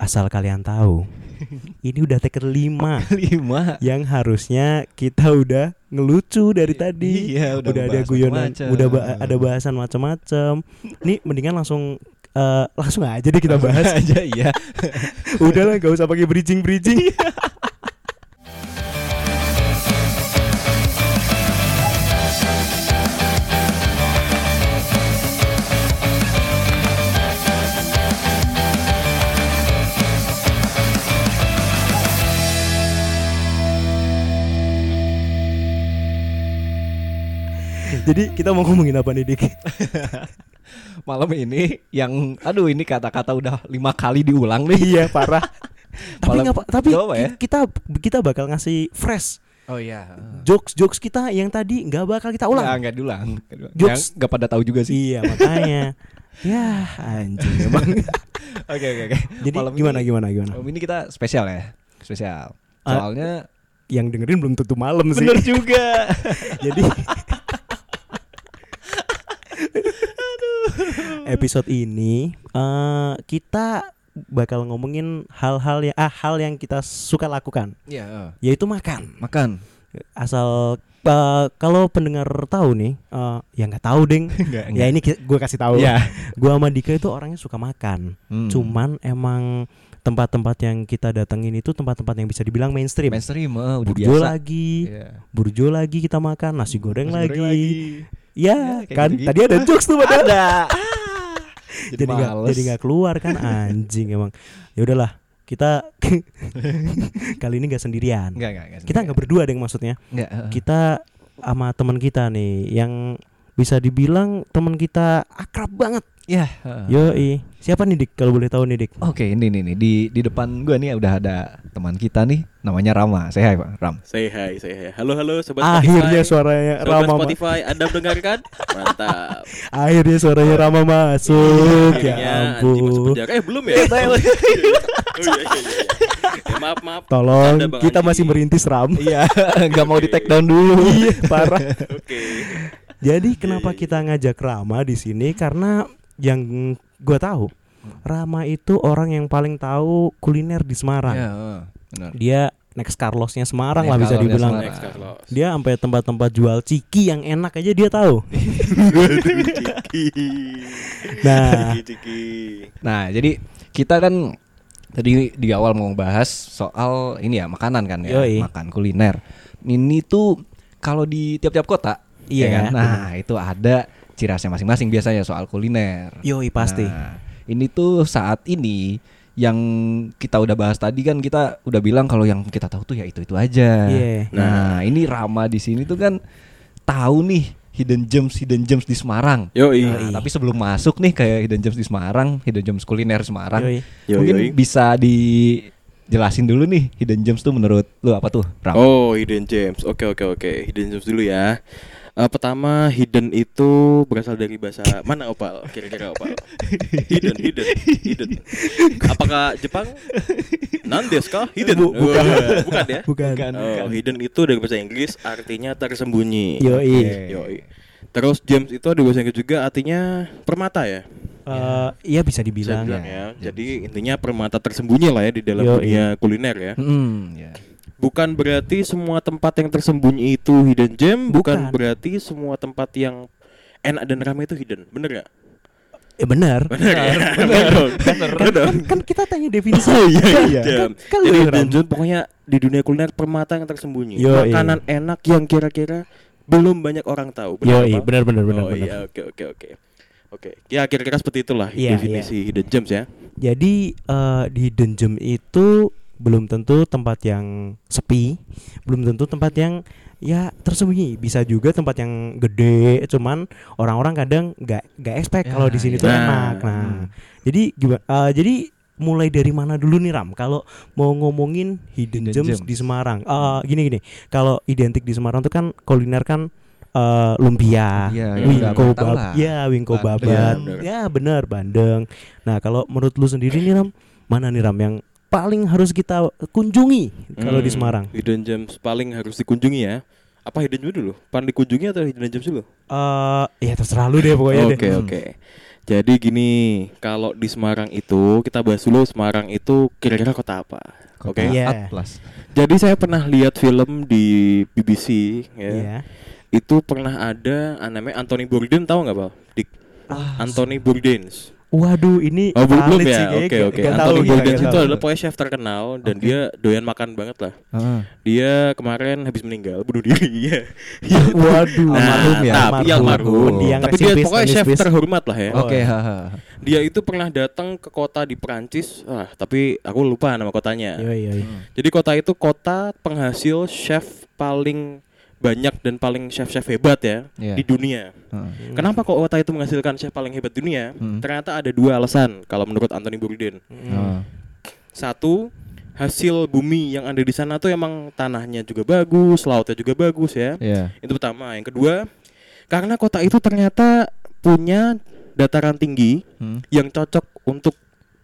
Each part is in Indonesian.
asal kalian tahu, ini udah take kelima lima yang harusnya kita udah ngelucu dari tadi. Iya, udah udah, ada guyonan, macam-macam. udah ba- ada bahasan macam-macam. Nih mendingan langsung eh, langsung aja deh kita bahas. aja iya udah lah, gak usah pakai bridging bridging. Jadi kita mau ngomongin apa nih Dik? malam ini yang aduh ini kata-kata udah lima kali diulang nih iya parah. tapi Malam- nggak apa- tapi ya? ki- kita kita bakal ngasih fresh oh iya jokes jokes kita yang tadi nggak bakal kita ulang. Nggak, diulang. Jokes. Nggak pada tahu juga sih Iya makanya. ya anjing emang. oke oke oke Jadi Malam gimana ini- gimana gimana? malam ini kita spesial ya spesial Ah, soalnya Yang dengerin belum tentu malam sih. bener juga Jadi episode ini eh kita bakal ngomongin hal-hal yang ah hal yang kita suka lakukan Iya yaitu makan. makan Asal eh, kalau pendengar tahu nih eh, ya nggak tahu deng. Enggak, ya ini gue kasih tahu. Iya. Gua sama Dika itu orangnya suka makan. Hmm. Cuman emang tempat-tempat yang kita datengin itu tempat-tempat yang bisa dibilang mainstream. mainstream eh, udah Burjo biasa lagi, Iya. burjo lagi kita makan, nasi goreng, Nasi lagi. goreng Ya, Ya, kayak kan gitu-gitu. tadi ada jokes tuh padahal. ada jadi nggak jadi nggak keluar kan anjing emang. Ya udahlah, kita kali ini nggak sendirian. Enggak, enggak, enggak. Kita nggak berdua deh maksudnya. Enggak. eh. Kita sama teman kita nih yang bisa dibilang teman kita akrab banget. Ya. heeh. Yoi. Siapa nih Dik kalau boleh tahu nih Dik? Oke, ini nih nih di di depan gua nih udah ada teman kita nih namanya Rama. Saya hai, Pak. Ram. Say hi, say hi. Halo, halo sobat Akhirnya Spotify. suaranya Sobat Rama ma- Spotify, Anda mendengarkan? Mantap. Akhirnya suaranya Rama masuk. Akhirnya ya masuk ampun. penjara. Eh, belum ya? oh, iya, iya, iya. Ya, maaf, maaf. Tolong kita masih merintis Ram. Iya, nggak mau di take down dulu. Iya, parah. Oke. Jadi kenapa kita ngajak Rama di sini karena yang gua tahu Rama itu orang yang paling tahu kuliner di Semarang. Iya, heeh, benar. Dia next Carlosnya Semarang Next lah bisa dibilang. Semarang. Next Carlos. Dia sampai tempat-tempat jual ciki yang enak aja dia tahu. Nah, Ciki, ciki. Nah, jadi kita kan tadi di awal mau bahas soal ini ya makanan kan ya, Yoi. makan kuliner. Ini tuh kalau di tiap-tiap kota, Iya, ya kan? Nah, itu ada ciri khasnya masing-masing biasanya soal kuliner. yoi pasti. Nah, ini tuh saat ini yang kita udah bahas tadi kan kita udah bilang kalau yang kita tahu tuh ya itu itu aja. Iya. Nah, ini Rama di sini tuh kan tahu nih hidden gems hidden gems di Semarang. Yoi. Nah, tapi sebelum masuk nih kayak hidden gems di Semarang, hidden gems kuliner Semarang, Yoi. Yoi, mungkin yoi. bisa dijelasin dulu nih hidden gems tuh menurut lu apa tuh, Ram? Oh, hidden gems. Oke, oke, oke. Hidden gems dulu ya. Eh, pertama, hidden itu berasal dari bahasa mana opal? Kira-kira opal. Hidden, hidden, hidden. Apakah Jepang? Nandes kah? Hidden. Bu- bukan. Oh, bukan ya? Bukan. Bukan. Oh, hidden itu dari bahasa Inggris artinya tersembunyi. Yoi. Oke. Yoi. Terus gems itu ada bahasa Inggris juga artinya permata ya. Eh, iya bisa Bisa dibilang. bilang ya. ya. Jadi intinya permata tersembunyi lah ya di dalam Yoi. dunia kuliner ya. Hmm, ya. Bukan berarti semua tempat yang tersembunyi itu hidden gem, Bukan. bukan, berarti semua tempat yang enak dan ramai itu hidden. Bener gak? Eh benar. Ya? bener. dong. Kan, dong. kan, kan kita tanya definisi. Oh iya iya. Kan- kan Jadi hidden gem pokoknya di dunia kuliner permata yang tersembunyi. Yoi. Makanan enak yang kira-kira belum banyak orang tahu. Yoi, apa? benar benar benar oh benar. iya, oke oke oke. Oke, ya kira-kira seperti itulah Iya, definisi hidden gems ya. Jadi eh, di hidden gem itu belum tentu tempat yang sepi, belum tentu tempat yang ya tersembunyi. Bisa juga tempat yang gede, cuman orang-orang kadang nggak nggak expect Ya, kalau di sini iya. tuh enak. Nah, jadi gimana? eh, jadi mulai dari mana dulu nih Ram? Kalau mau ngomongin hidden, Hidden gems, gems. di Semarang, Eh, gini gini. Kalau identik di Semarang tuh kan kuliner kan eh, lumpia, ya, wingko bab, ya wingko babat, ya bener bandeng. Nah kalau menurut lu sendiri nih Ram, mana nih Ram yang paling harus kita kunjungi kalau di Hmm, Semarang? Hidden gems paling harus dikunjungi ya. Apa hidden gem dulu? Paling dikunjungi atau hidden gems dulu? Eh, ya terserah lu deh pokoknya Oke deh. Hmm. oke. Jadi gini, kalau di Semarang itu kita bahas dulu Semarang itu kira-kira kota apa? Oke. Kota Iya. Atlas. Jadi saya pernah lihat film di BBC ya. Iya. Itu pernah ada ah, namanya Anthony Bourdain tahu nggak, Pak? Dik. Anthony Bourdain. Waduh, ini Oh, belum belum sih, ya? Oke, oke. nggak tahu, Anthony Bourdain itu adalah pokoknya chef terkenal dan dia doyan makan banget lah. Ah. Dia kemarin habis meninggal bunuh diri ya. Waduh, Almarhum ya? Tapi iya, almarhum. Dia Tapi dia pokoknya chef terhormat lah ya. Oke, iya. haha. Dia itu pernah datang ke kota di Perancis. Ah, tapi aku lupa nama kotanya. Yoi, yoi. Jadi kota itu kota penghasil chef paling banyak dan paling chef-chef hebat ya Iya. di dunia. Heeh. Kenapa kok kota itu menghasilkan chef paling hebat dunia? Hmm. Ternyata ada dua alasan kalau menurut Anthony Bourdain. Ah. Satu, hasil bumi yang ada di sana tuh emang tanahnya juga bagus, lautnya juga bagus ya. Iya. Itu pertama. Yang kedua, karena kota itu ternyata punya dataran tinggi Hmm. yang cocok untuk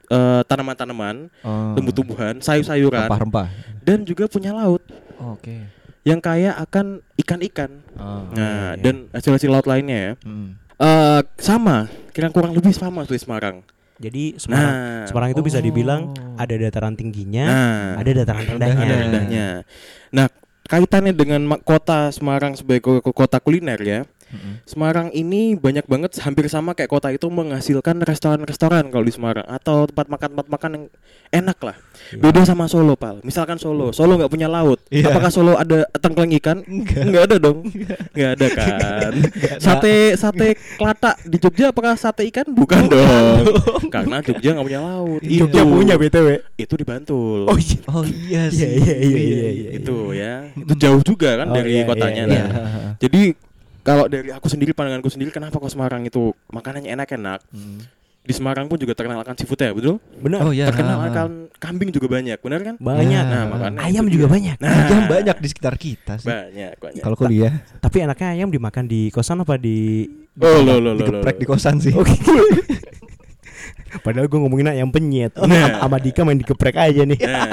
eh, tanaman-tanaman, Oh. tumbuh-tumbuhan, sayur-sayuran, Rempah-rempah. dan juga punya laut Oke. Yang kaya akan ikan-ikan. Ah. Nah, iya. dan hasil-hasil laut lainnya ya. Hmm. Eh, sama, kira kurang lebih sama seperti Semarang. Jadi Semarang, Nah, Semarang itu bisa dibilang Oh. ada dataran tingginya, nah, ada dataran rendahnya. ada rendahnya. Nah, kaitannya dengan kota Semarang sebagai ko- ko- kota kuliner ya. Mm-mm. Semarang ini banyak banget hampir sama kayak kota itu menghasilkan restoran-restoran kalau di Semarang atau tempat makan tempat makan yang enak lah. Iya. Beda sama Solo, Pal. Misalkan Solo, Solo nggak punya laut. Iya. Apakah Solo ada tengkleng ikan? Enggak. ada dong. Enggak ada kan. sate sate kelata di Jogja apakah sate ikan? Bukan dong. Karena Jogja nggak punya laut. Jogja Itu- punya BTW. Itu di Bantul. Oh iya. Oh iya Iya, sih. iya, iya, iya, iya. itu ya. Itu jauh juga kan Oh, dari iya, kotanya. iya, Nah, Iya. Jadi kalau dari aku sendiri pandanganku sendiri kenapa kok Semarang itu makanannya enak-enak? Hmm. Di Semarang pun juga terkenal akan seafood ya, betul? Benar. Oh iya. terkenal akan kambing juga banyak, benar kan? Banyak. Nah, makanya Ayam juga dia. banyak. Nah, Ayam banyak di sekitar kita sih. banyak, banyak. Kalau kuliah. Tapi enaknya ayam dimakan di kosan apa di Oh, lo lo lo. Digeprek di kosan sih. Oke. Padahal gue ngomongin ayam penyet. Nah. Sama Dika main dikeprek aja nih. Nah,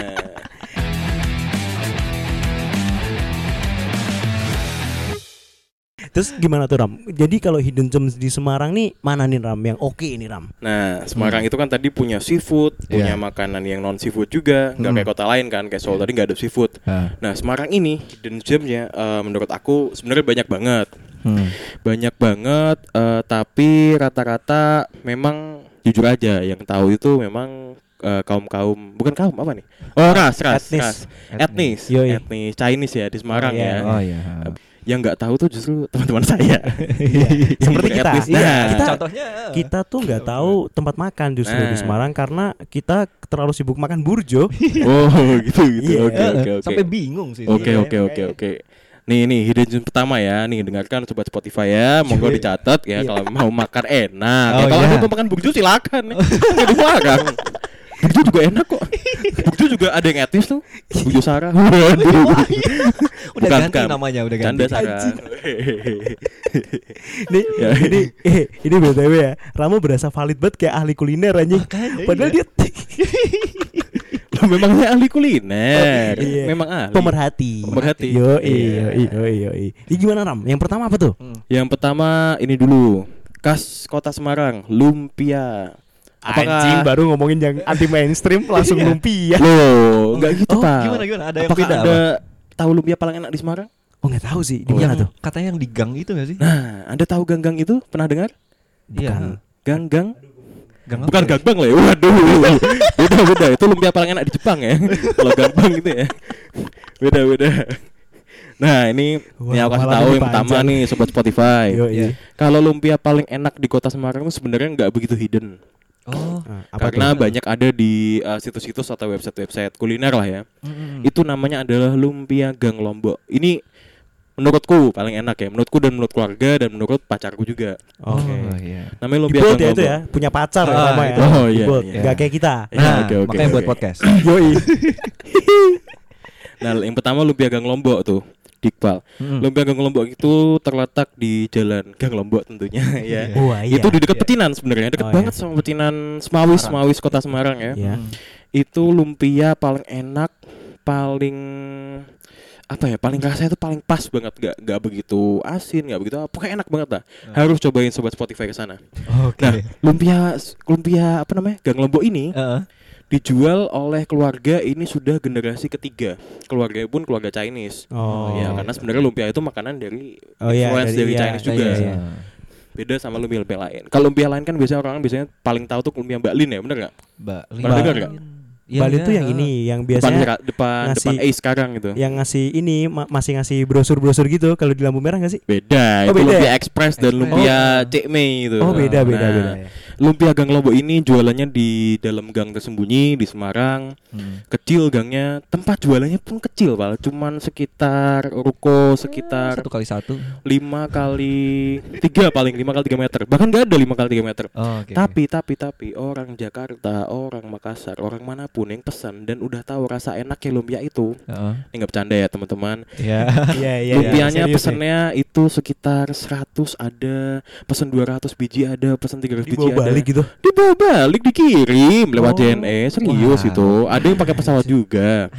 Terus gimana tuh Ram? Jadi kalau hidden gems di Semarang nih mana nih Ram yang oke ini Ram? nah, Semarang itu kan tadi punya seafood, punya Iya. makanan yang non seafood juga, nggak Hmm. kayak kota lain kan, kayak Solo tadi nggak ada seafood. Ah. Nah, Semarang ini hidden gemnya eh, menurut aku sebenarnya banyak banget. Hmm. banyak banget eh, tapi rata-rata memang jujur aja yang tahu itu memang kaum kaum bukan kaum apa nih oh ras ras Etnis. ras etnis Yoi. etnis Chinese ya di Semarang Oh, iya. ya Oh iya. Yang nggak tahu tuh justru teman-teman saya Yang Seperti kita. Iya, Nah, kita Contohnya kita tuh nggak tahu tempat makan justru di Nah. Semarang karena kita terlalu sibuk makan burjo. oh gitu gitu Iya. oke oke oke sampai bingung sih. Oke Iya, oke oke oke. Nih nih hidden gem pertama ya. Nih dengarkan sobat Spotify ya. Monggo dicatat ya kalau mau makan enak. Oh, ya, kalau iya. mau makan burjo silakan. Enggak dilarang. Burjo juga enak kok. Burjo juga ada yang etis tuh. Burjo Sarah. Waduh. Udah Bukan, ganti bukan. namanya, udah ganti. Canda Sarah. Nih, Ya. ini eh ini BTW ya. Ramo berasa valid banget kayak ahli kuliner anjing. Padahal iya. dia Loh, memang saya ahli kuliner. Iya. Memang ahli. pemerhati. Pemerhati. Yo Iya. iyo iyo iyo. Ini gimana Ram? Yang pertama apa tuh? Yang pertama ini dulu. Khas Kota Semarang, lumpia. Apakah- Anjing baru ngomongin yang anti mainstream langsung Iya. lumpia. Loh, enggak gitu, Oh, Pak. gimana gimana? Ada yang Apakah beda ada apa? tahu lumpia paling enak di Semarang? Oh nggak tahu sih. Di Oh, mana yang tuh? Katanya yang di gang itu gak sih? Nah, Anda tahu ganggang itu? Pernah dengar? Bukan. Ganggang? Gang Bukan ya? gangbang lah ya. Waduh. beda beda. Itu lumpia paling enak di Jepang ya. Kalau gangbang gitu ya. Beda beda. Nah, ini Wah, yang aku kasih tahu yang pertama nih sobat Spotify. Yo Iya. Kalau lumpia paling enak di Kota Semarang itu sebenarnya nggak begitu hidden. Oh. Nah, apa Karena tuh? banyak ada di uh, situs-situs atau website-website kuliner lah ya. Mm-mm. Itu namanya adalah lumpia Gang Lombok. Ini menurutku paling enak ya. Menurutku dan menurut keluarga dan menurut pacarku juga. Oke. Oh, iya. Namanya lumpia Gang ya itu Lombok. ya, punya pacar ya Ah, ya. itu. Oh, iya, iya. Nggak kayak kita. Iya, Nah, oke, oke, makanya buat oke. podcast. Yoi. Nah, yang pertama lumpia Gang Lombok tuh. Dikpal. Mm. Lumpia Gang Lombok itu terletak di jalan Gang Lombok tentunya ya. Wah, iya. Itu di dekat Iya. Petinan sebenarnya, dekat Oh, iya. banget sama Petinan Semawis, Semarang. Semawis Kota Semarang ya. Iya. Mm. Itu lumpia paling enak, paling apa ya paling rasanya itu paling pas banget gak nggak begitu asin nggak begitu apa pokoknya enak banget lah harus cobain sobat Spotify ke sana Oke. nah lumpia lumpia apa namanya gang lombok ini Heeh. Dijual oleh keluarga ini sudah generasi ketiga. Keluarganya pun keluarga Chinese. Oh. ya karena sebenarnya lumpia itu makanan dari Oh iya, influence dari- dari, iya, Chinese juga. iya, iya. beda sama lumpia lumpia lain. Kalau lumpia lain kan biasanya orang biasanya paling tahu tuh lumpia Mbak Lin ya bener nggak? Mbak Pernah dengar nggak? Iya, Bali iya, tuh yang heeh. ini yang depan biasanya Mira- depan ngasih- depan A sekarang gitu yang ngasih ini ma- masih ngasih brosur-brosur gitu kalau di lampu merah gak sih? beda Oh, itu beda lumpia ya? express dan lumpia Oh. Cik Mei itu Oh beda beda Nah, beda. ya. lumpia gang lombok ini jualannya di dalam gang tersembunyi di Semarang Hmm. kecil gangnya tempat jualannya pun kecil pak cuman sekitar ruko sekitar satu kali satu. lima kali tiga paling lima kali tiga meter bahkan nggak ada lima kali tiga meter Oh, oke. tapi tapi tapi orang Jakarta orang Makassar orang mana pun yang pesan dan udah tahu rasa enaknya lumpia itu Heeh. ini nggak bercanda ya teman-teman Ya. Iya iya. lumpianya nih. pesennya itu sekitar 100 ada pesen 200 biji ada pesen 300 biji dibawa ada balik gitu. dibawa balik dikirim lewat Oh. JNE serius Wah. itu ada yang pakai pesawat juga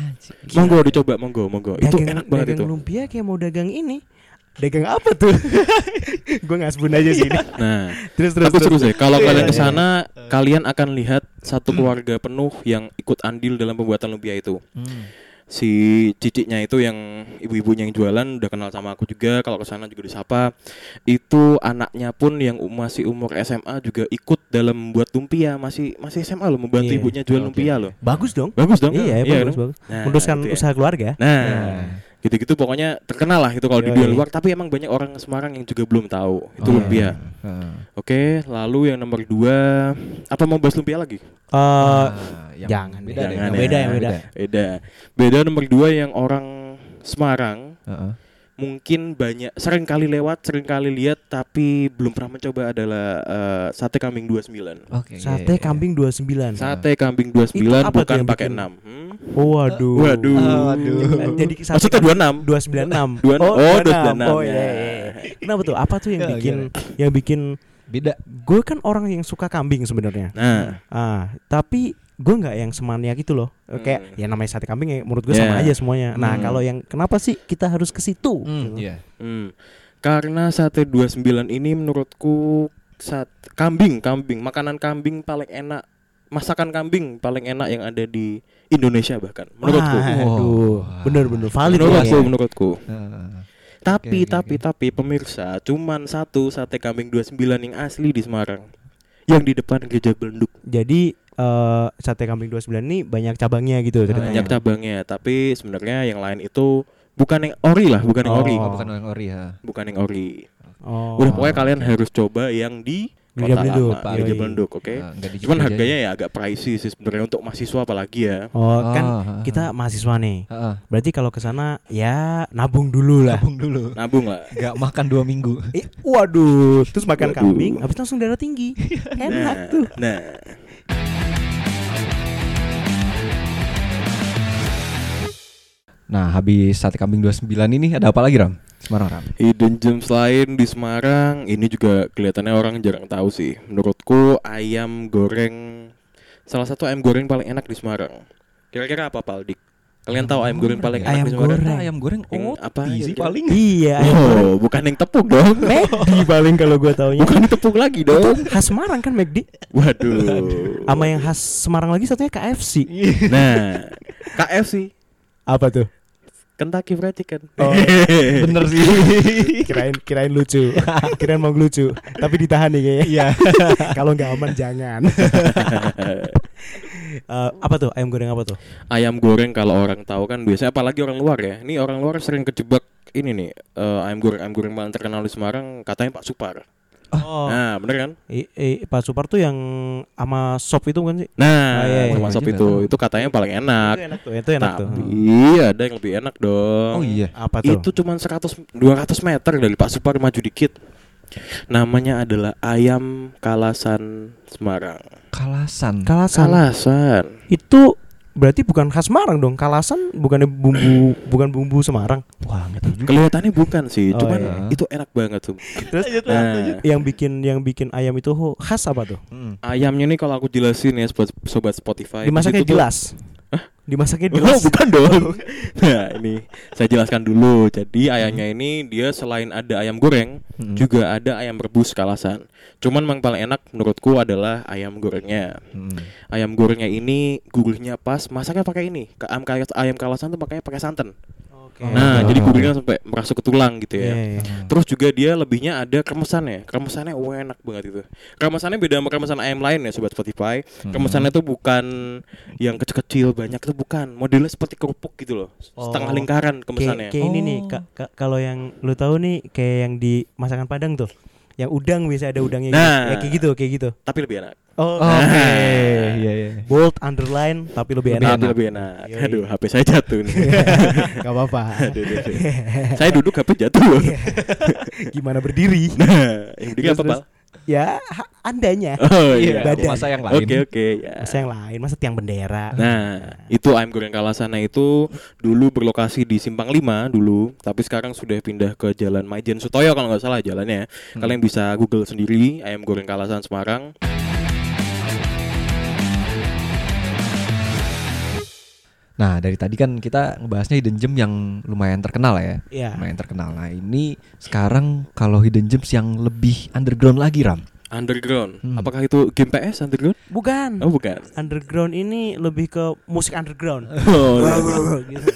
monggo dicoba monggo monggo itu enak banget dagang itu lumpia kayak mau dagang ini. Dagang apa tuh? Gue nggak sebut aja sih ini. nah Terus terus. Seru terus. sih. Kalau Iya, kalian iya, ke sana, kalian akan lihat satu keluarga penuh yang ikut andil dalam pembuatan lumpia itu. Hmm. Si ciciknya itu yang ibu-ibunya yang jualan udah kenal sama aku juga. Kalau ke sana juga disapa. Itu anaknya pun yang masih umur SMA juga ikut dalam membuat lumpia. Masih masih SMA loh membantu Iya. ibunya jual Oke, lumpia loh. Bagus dong. Bagus dong. Iya, kan? bagus kan? bagus. Nah, ya. usaha keluarga. Nah, Nah. Gitu-gitu pokoknya terkenal lah itu kalau di Yoi. dunia luar. Tapi emang banyak orang Semarang yang juga belum tahu itu Oh, lumpia. Heeh. Oke, lalu yang nomor dua, apa mau bahas lumpia lagi? Eh Ah, yang jangan beda. Jangan Yang beda, yang beda. Beda. Beda nomor dua yang orang Semarang Heeh. Mungkin banyak sering kali lewat, sering kali lihat tapi belum pernah mencoba adalah eh, sate kambing 29. Oke. sate iya, iya. kambing 29. Sate kambing 29 Itu apa bukan pakai bikin- 6. Hmm? Oh, waduh. Waduh. Waduh. Jadi sate Maksudnya 26. 296. Dua- oh, 296. Oh iya, iya, iya. Kenapa tuh? Apa tuh yang Ya, bikin yang bikin Beda. gue kan orang yang suka kambing sebenarnya. Nah, Ah, tapi gue nggak yang semaniak itu loh. Kayak Hmm. ya namanya sate kambing ya menurut gue Yeah. sama aja semuanya. Nah, Hmm. kalau yang kenapa sih kita harus ke situ? Hmm, Gitu. iya. hmm. karena sate 29 ini menurutku sat kambing, kambing, makanan kambing paling enak, masakan kambing paling enak yang ada di Indonesia bahkan menurutku. Wah, Aduh, Wah. bener-bener valid menurutku, ya. menurutku. Heeh. Tapi oke, tapi tapi pemirsa, cuman satu sate kambing 29 yang asli di Semarang. Yang di depan gereja Belenduk. Jadi eh, sate kambing 29 ini banyak cabangnya gitu ceritanya. Banyak cabangnya, tapi sebenarnya yang lain itu bukan yang ori lah, bukan yang Oh. ori. Oh, bukan orang ori ya. Bukan yang ori. Oh. Udah pokoknya kalian harus coba yang di Gereja Belenduk, Lama, Gereja. Belenduk, oke. Nah, nggak di Cuman harganya aja. ya agak pricey sih sebenarnya untuk mahasiswa apalagi ya. Oh, kan Oh, heeh. kita mahasiswa nih. Heeh. Berarti kalau ke sana ya nabung dulu lah. Nabung dulu. Nabung lah. Gak makan dua minggu. Eh, waduh, terus makan Waduh. kambing, habis langsung darah tinggi. Enak Nah, tuh. Nah, Nah, habis sate kambing 29 ini ada apa lagi, Ram? Semarang, Ram. hidden gems lain di Semarang ini juga kelihatannya orang jarang tahu sih. Menurutku ayam goreng salah satu ayam goreng paling enak di Semarang. Kira-kira apa Paldik? Kalian tahu ayam goreng paling enak Ayam di Semarang? goreng. ayam goreng oh, apa sih paling. Iya, ayam goreng. Oh, bukan yang tepuk dong. McD paling kalau gue taunya. Bukan tepuk lagi dong. Khas Semarang kan McD. Waduh. Sama yang khas Semarang lagi satunya KFC. Nah, KFC Apa tuh? Kentucky Fried Chicken. Oh, Bener sih. kirain kirain lucu. kirain mau lucu, tapi ditahan nih kayaknya. Iya. kalau nggak aman jangan. Eh, apa tuh? Ayam goreng apa tuh? ayam goreng kalau orang tahu kan biasanya apalagi orang luar ya. Ini orang luar sering kejebak ini nih eh, ayam goreng ayam goreng paling terkenal di Semarang katanya Pak Supar. Oh. Nah, bener kan? I- i- Pak Supar tuh yang sama sop itu kan sih? Nah, Ah, iya, iya. sama sop Juga itu itu katanya paling enak. Itu enak tuh, itu enak tuh. Tapi ada yang lebih enak dong. Oh iya. Apa tuh? Itu cuma 100 200 meter dari Pak Supar maju dikit. Namanya adalah ayam kalasan Semarang. Kalasan. Kalasan. Kalasan. Itu berarti bukan khas Semarang dong. Kalasan bukannya bumbu bukan bumbu Semarang. Wah, juga. Kelihatannya bukan sih, Oh, cuman iya. itu enak banget tuh. Terus Nah, yang bikin yang bikin ayam itu khas apa tuh? Hmm. ayamnya nih kalau aku jelasin ya sobat, sobat Spotify. di Dimasaknya situ tuh- gelas. Dimasaknya di Oh, bukan dong. Nah, ini saya jelaskan dulu. Jadi ayamnya ini dia selain ada ayam goreng, Hmm. juga ada ayam rebus kalasan. Cuman yang paling enak menurutku adalah ayam gorengnya. Hmm. Ayam gorengnya ini gurihnya pas, masaknya pakai ini. Ayam ayam kalasan tuh makanya pakai santan. Oke. Nah, Oh, jadi gurihnya sampai merasuk ke tulang gitu ya. Iya, iya. Terus juga dia lebihnya ada kremesannya. Kremesannya wah, enak banget itu. Kremesannya beda sama kremesan ayam lain ya sobat Spotify. Kremesannya tuh bukan yang kecil-kecil banyak itu bukan. Modelnya seperti kerupuk gitu loh. Setengah Oh. lingkaran Kayak, kremesannya. kayak ini nih, Oh. Kak, Kak, kalau yang lu tahu nih kayak yang di masakan Padang tuh. Yang udang bisa ada udangnya gitu. Nah. Ya, kayak gitu, kayak gitu. Tapi lebih enak. Oh, Oke, iya iya. bold underline tapi lebih Lebih enak. enak. Lebih enak. Yoi. Aduh, HP saya jatuh nih. Gak apa-apa. Aduh, aduh, aduh. saya duduk HP jatuh loh. Gimana berdiri? Nah, yang penting Terus, apa. Pal? Ya, andanya. Oh Iya, iya. badan. masa yang lain. Oke, oke, ya. Masa yang lain, masa tiang bendera. Nah, itu ayam goreng Kalasana itu dulu berlokasi di Simpang 5 dulu, tapi sekarang sudah pindah ke Jalan Maijen Sutoyo kalau nggak salah jalannya. Kalian bisa Google sendiri ayam goreng Kalasan Semarang. Nah, dari tadi kan kita ngebahasnya hidden gem yang lumayan terkenal ya. Iya. Lumayan terkenal. Nah, ini sekarang kalau hidden gems yang lebih underground lagi, Ram. Underground. Hmm. Apakah itu game PS Underground? Bukan. Oh, bukan. Underground ini lebih ke musik underground. Oh, wah, gitu.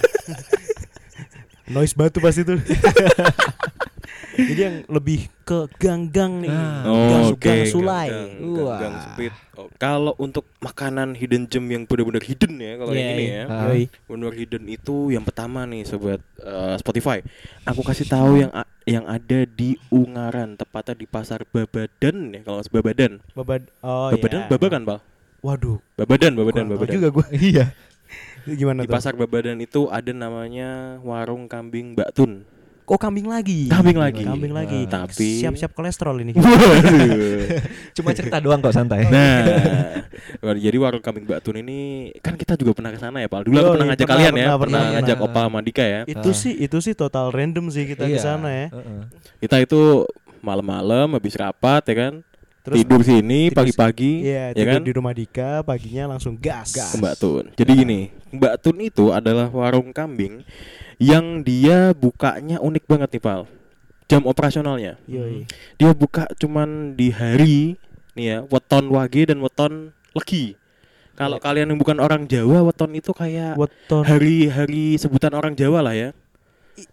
Noise batu pasti tuh. Jadi yang lebih ke gang-gang nih. Ah. gang, Oh, gang oke, sulai. gang, gang, Wah. gang sempit. Oh, kalau untuk makanan hidden gem yang benar-benar hidden ya kalau Iya, yang ini ya. Ah. Yoi. Benar hidden itu yang pertama nih sobat eh, Spotify. Aku kasih tahu yang yang ada di Ungaran, tepatnya di Pasar Babadan ya kalau Babadan. Babad oh Babadan, iya. Babakan, Pak. Waduh. Babadan, Babadan, kurang Babadan. juga gua. Iya. Gimana Di tuh? Pasar Babadan itu ada namanya warung kambing Mbak Tun. Oh kambing lagi. Kambing lagi. Kambing lagi. Ah, tapi- siap-siap kolesterol ini. Cuma cerita doang kok santai. Nah, jadi warung kambing Mbak Tun ini kan kita juga pernah ke sana ya, Pak. Dulu aku Oh, pernah iya, ngajak pernah, kalian ya, pernah, pernah, pernah, ngajak. Opa sama Dika ya. itu sih itu sih total random sih kita ke Iya. sana ya. Heeh. Kita itu malam-malam habis rapat ya kan. Terus tidur sini pagi-pagi Iya, ya tidur kan di rumah Dika, paginya langsung gas. ke Mbak Tun. Jadi gini, Mbak Tun itu adalah warung kambing yang dia bukanya unik banget nih, Pal. Jam operasionalnya. Yoi. Dia buka cuman di hari nih ya, weton wage dan weton legi. Kalau kalian yang bukan orang Jawa, weton itu kayak hari-hari sebutan orang Jawa lah ya.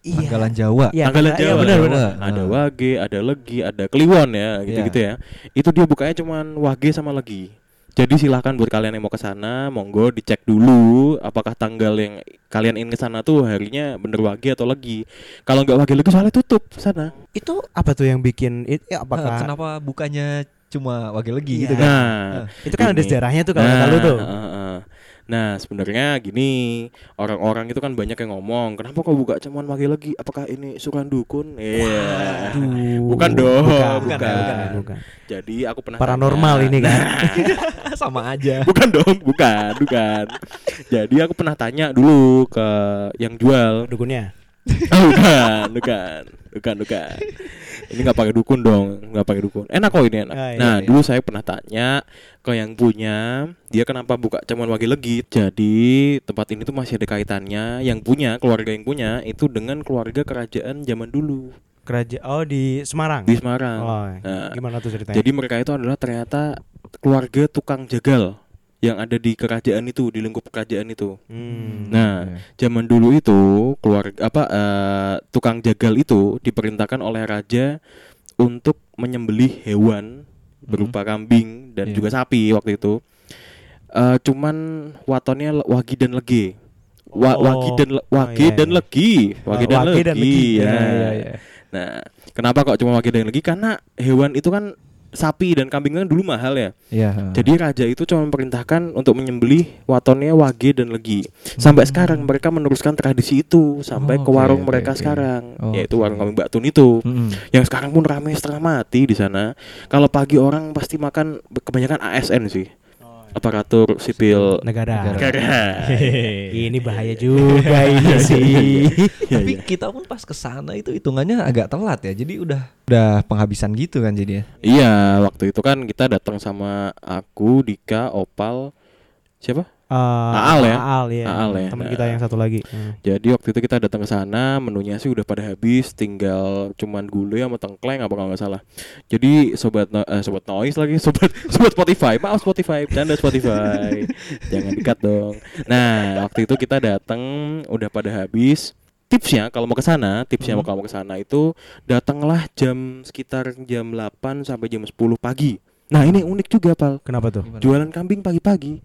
Iya. Tanggalan Jawa. Iya, Tanggalan iya, Jawa. benar Jawa. benar. Ada wage, ada legi, ada kliwon ya, gitu-gitu Iya. ya. Itu dia bukanya cuman wage sama legi. Jadi silahkan buat kalian yang mau ke sana, monggo dicek dulu apakah tanggal yang kalian ingin ke sana tuh harinya bener wage atau legi. Kalau nggak wage legi soalnya tutup sana. Itu apa tuh yang bikin it, ya, Nah, apakah kenapa bukannya cuma wage legi Iya. gitu kan? Nah, itu kan ada Gini. sejarahnya tuh kalau kata lu tuh. Nah, uh, uh. Nah, sebenarnya gini, orang-orang itu kan banyak yang ngomong, kenapa kok buka cuman wage legi? Apakah ini suran dukun? Iya. Aduh. Bukan dong, bukan, bukan. bukan, bukan. Jadi aku pernah Paranormal tanya. ini kan. Sama aja. bukan dong, bukan, bukan. Jadi aku pernah tanya dulu ke yang jual. Dukunnya. Oh, bukan, bukan, bukan, bukan. Ini nggak pakai dukun dong, nggak pakai dukun. Enak kok ini enak. Ah, iya, nah, iya. dulu saya pernah tanya ke yang punya, dia kenapa buka cuman wage legit. Jadi tempat ini tuh masih ada kaitannya. Yang punya, keluarga yang punya itu dengan keluarga kerajaan zaman dulu Kerajaan oh di Semarang. di Semarang. Oh, Nah, gimana tuh ceritanya? Jadi mereka itu adalah ternyata keluarga tukang jagal yang ada di kerajaan itu, di lingkup kerajaan itu. Hmm. Nah, zaman dulu itu keluarga apa eh, tukang jagal itu diperintahkan oleh raja untuk menyembelih hewan berupa kambing dan Iya. juga sapi waktu itu. Eh, cuman watonnya wagi dan legi. Wa- Oh. wagi dan le- wagi iya, dan iya. legi, wagi Wa- dan wagi legi. dan legi. ya. Iya, iya, iya. Nah, kenapa kok cuma wagi dan legi? Karena hewan itu kan sapi dan kambing kan dulu mahal ya. Iya. Jadi raja itu cuma memerintahkan untuk menyembelih watonnya wage dan legi. Sampai sekarang mereka meneruskan tradisi itu sampai Oh, ke oke, warung oke, mereka oke. sekarang, Oh, yaitu warung kambing Mbak Tun itu. Mm-mm. Yang sekarang pun ramai setengah mati di sana. Kalau pagi orang pasti makan kebanyakan ASN sih. Aparatur sipil negara. negara. ini bahaya juga ini sih. Iya, Tapi iya. kita pun pas ke sana itu hitungannya agak telat ya. Jadi udah udah penghabisan gitu kan jadinya. Iya, waktu itu kan kita datang sama aku, Dika, Opal, siapa? Eh, Aal ya? Aal ya. Aal ya. Teman Nah. kita yang satu lagi. Hmm. Jadi waktu itu kita datang ke sana, menunya sih udah pada habis, tinggal cuman gulai sama tengkleng apa kalau nggak salah. Jadi sobat no- eh, sobat noise lagi, sobat sobat Spotify, maaf Spotify, bercanda Spotify, jangan dikat dong. Nah waktu itu kita datang udah pada habis. Tipsnya kalau mau ke sana, tipsnya Hmm. kalau mau ke sana itu datanglah jam sekitar jam 8 sampai jam 10 pagi. Nah ini unik juga pal, Kenapa tuh? Jualan kambing pagi-pagi,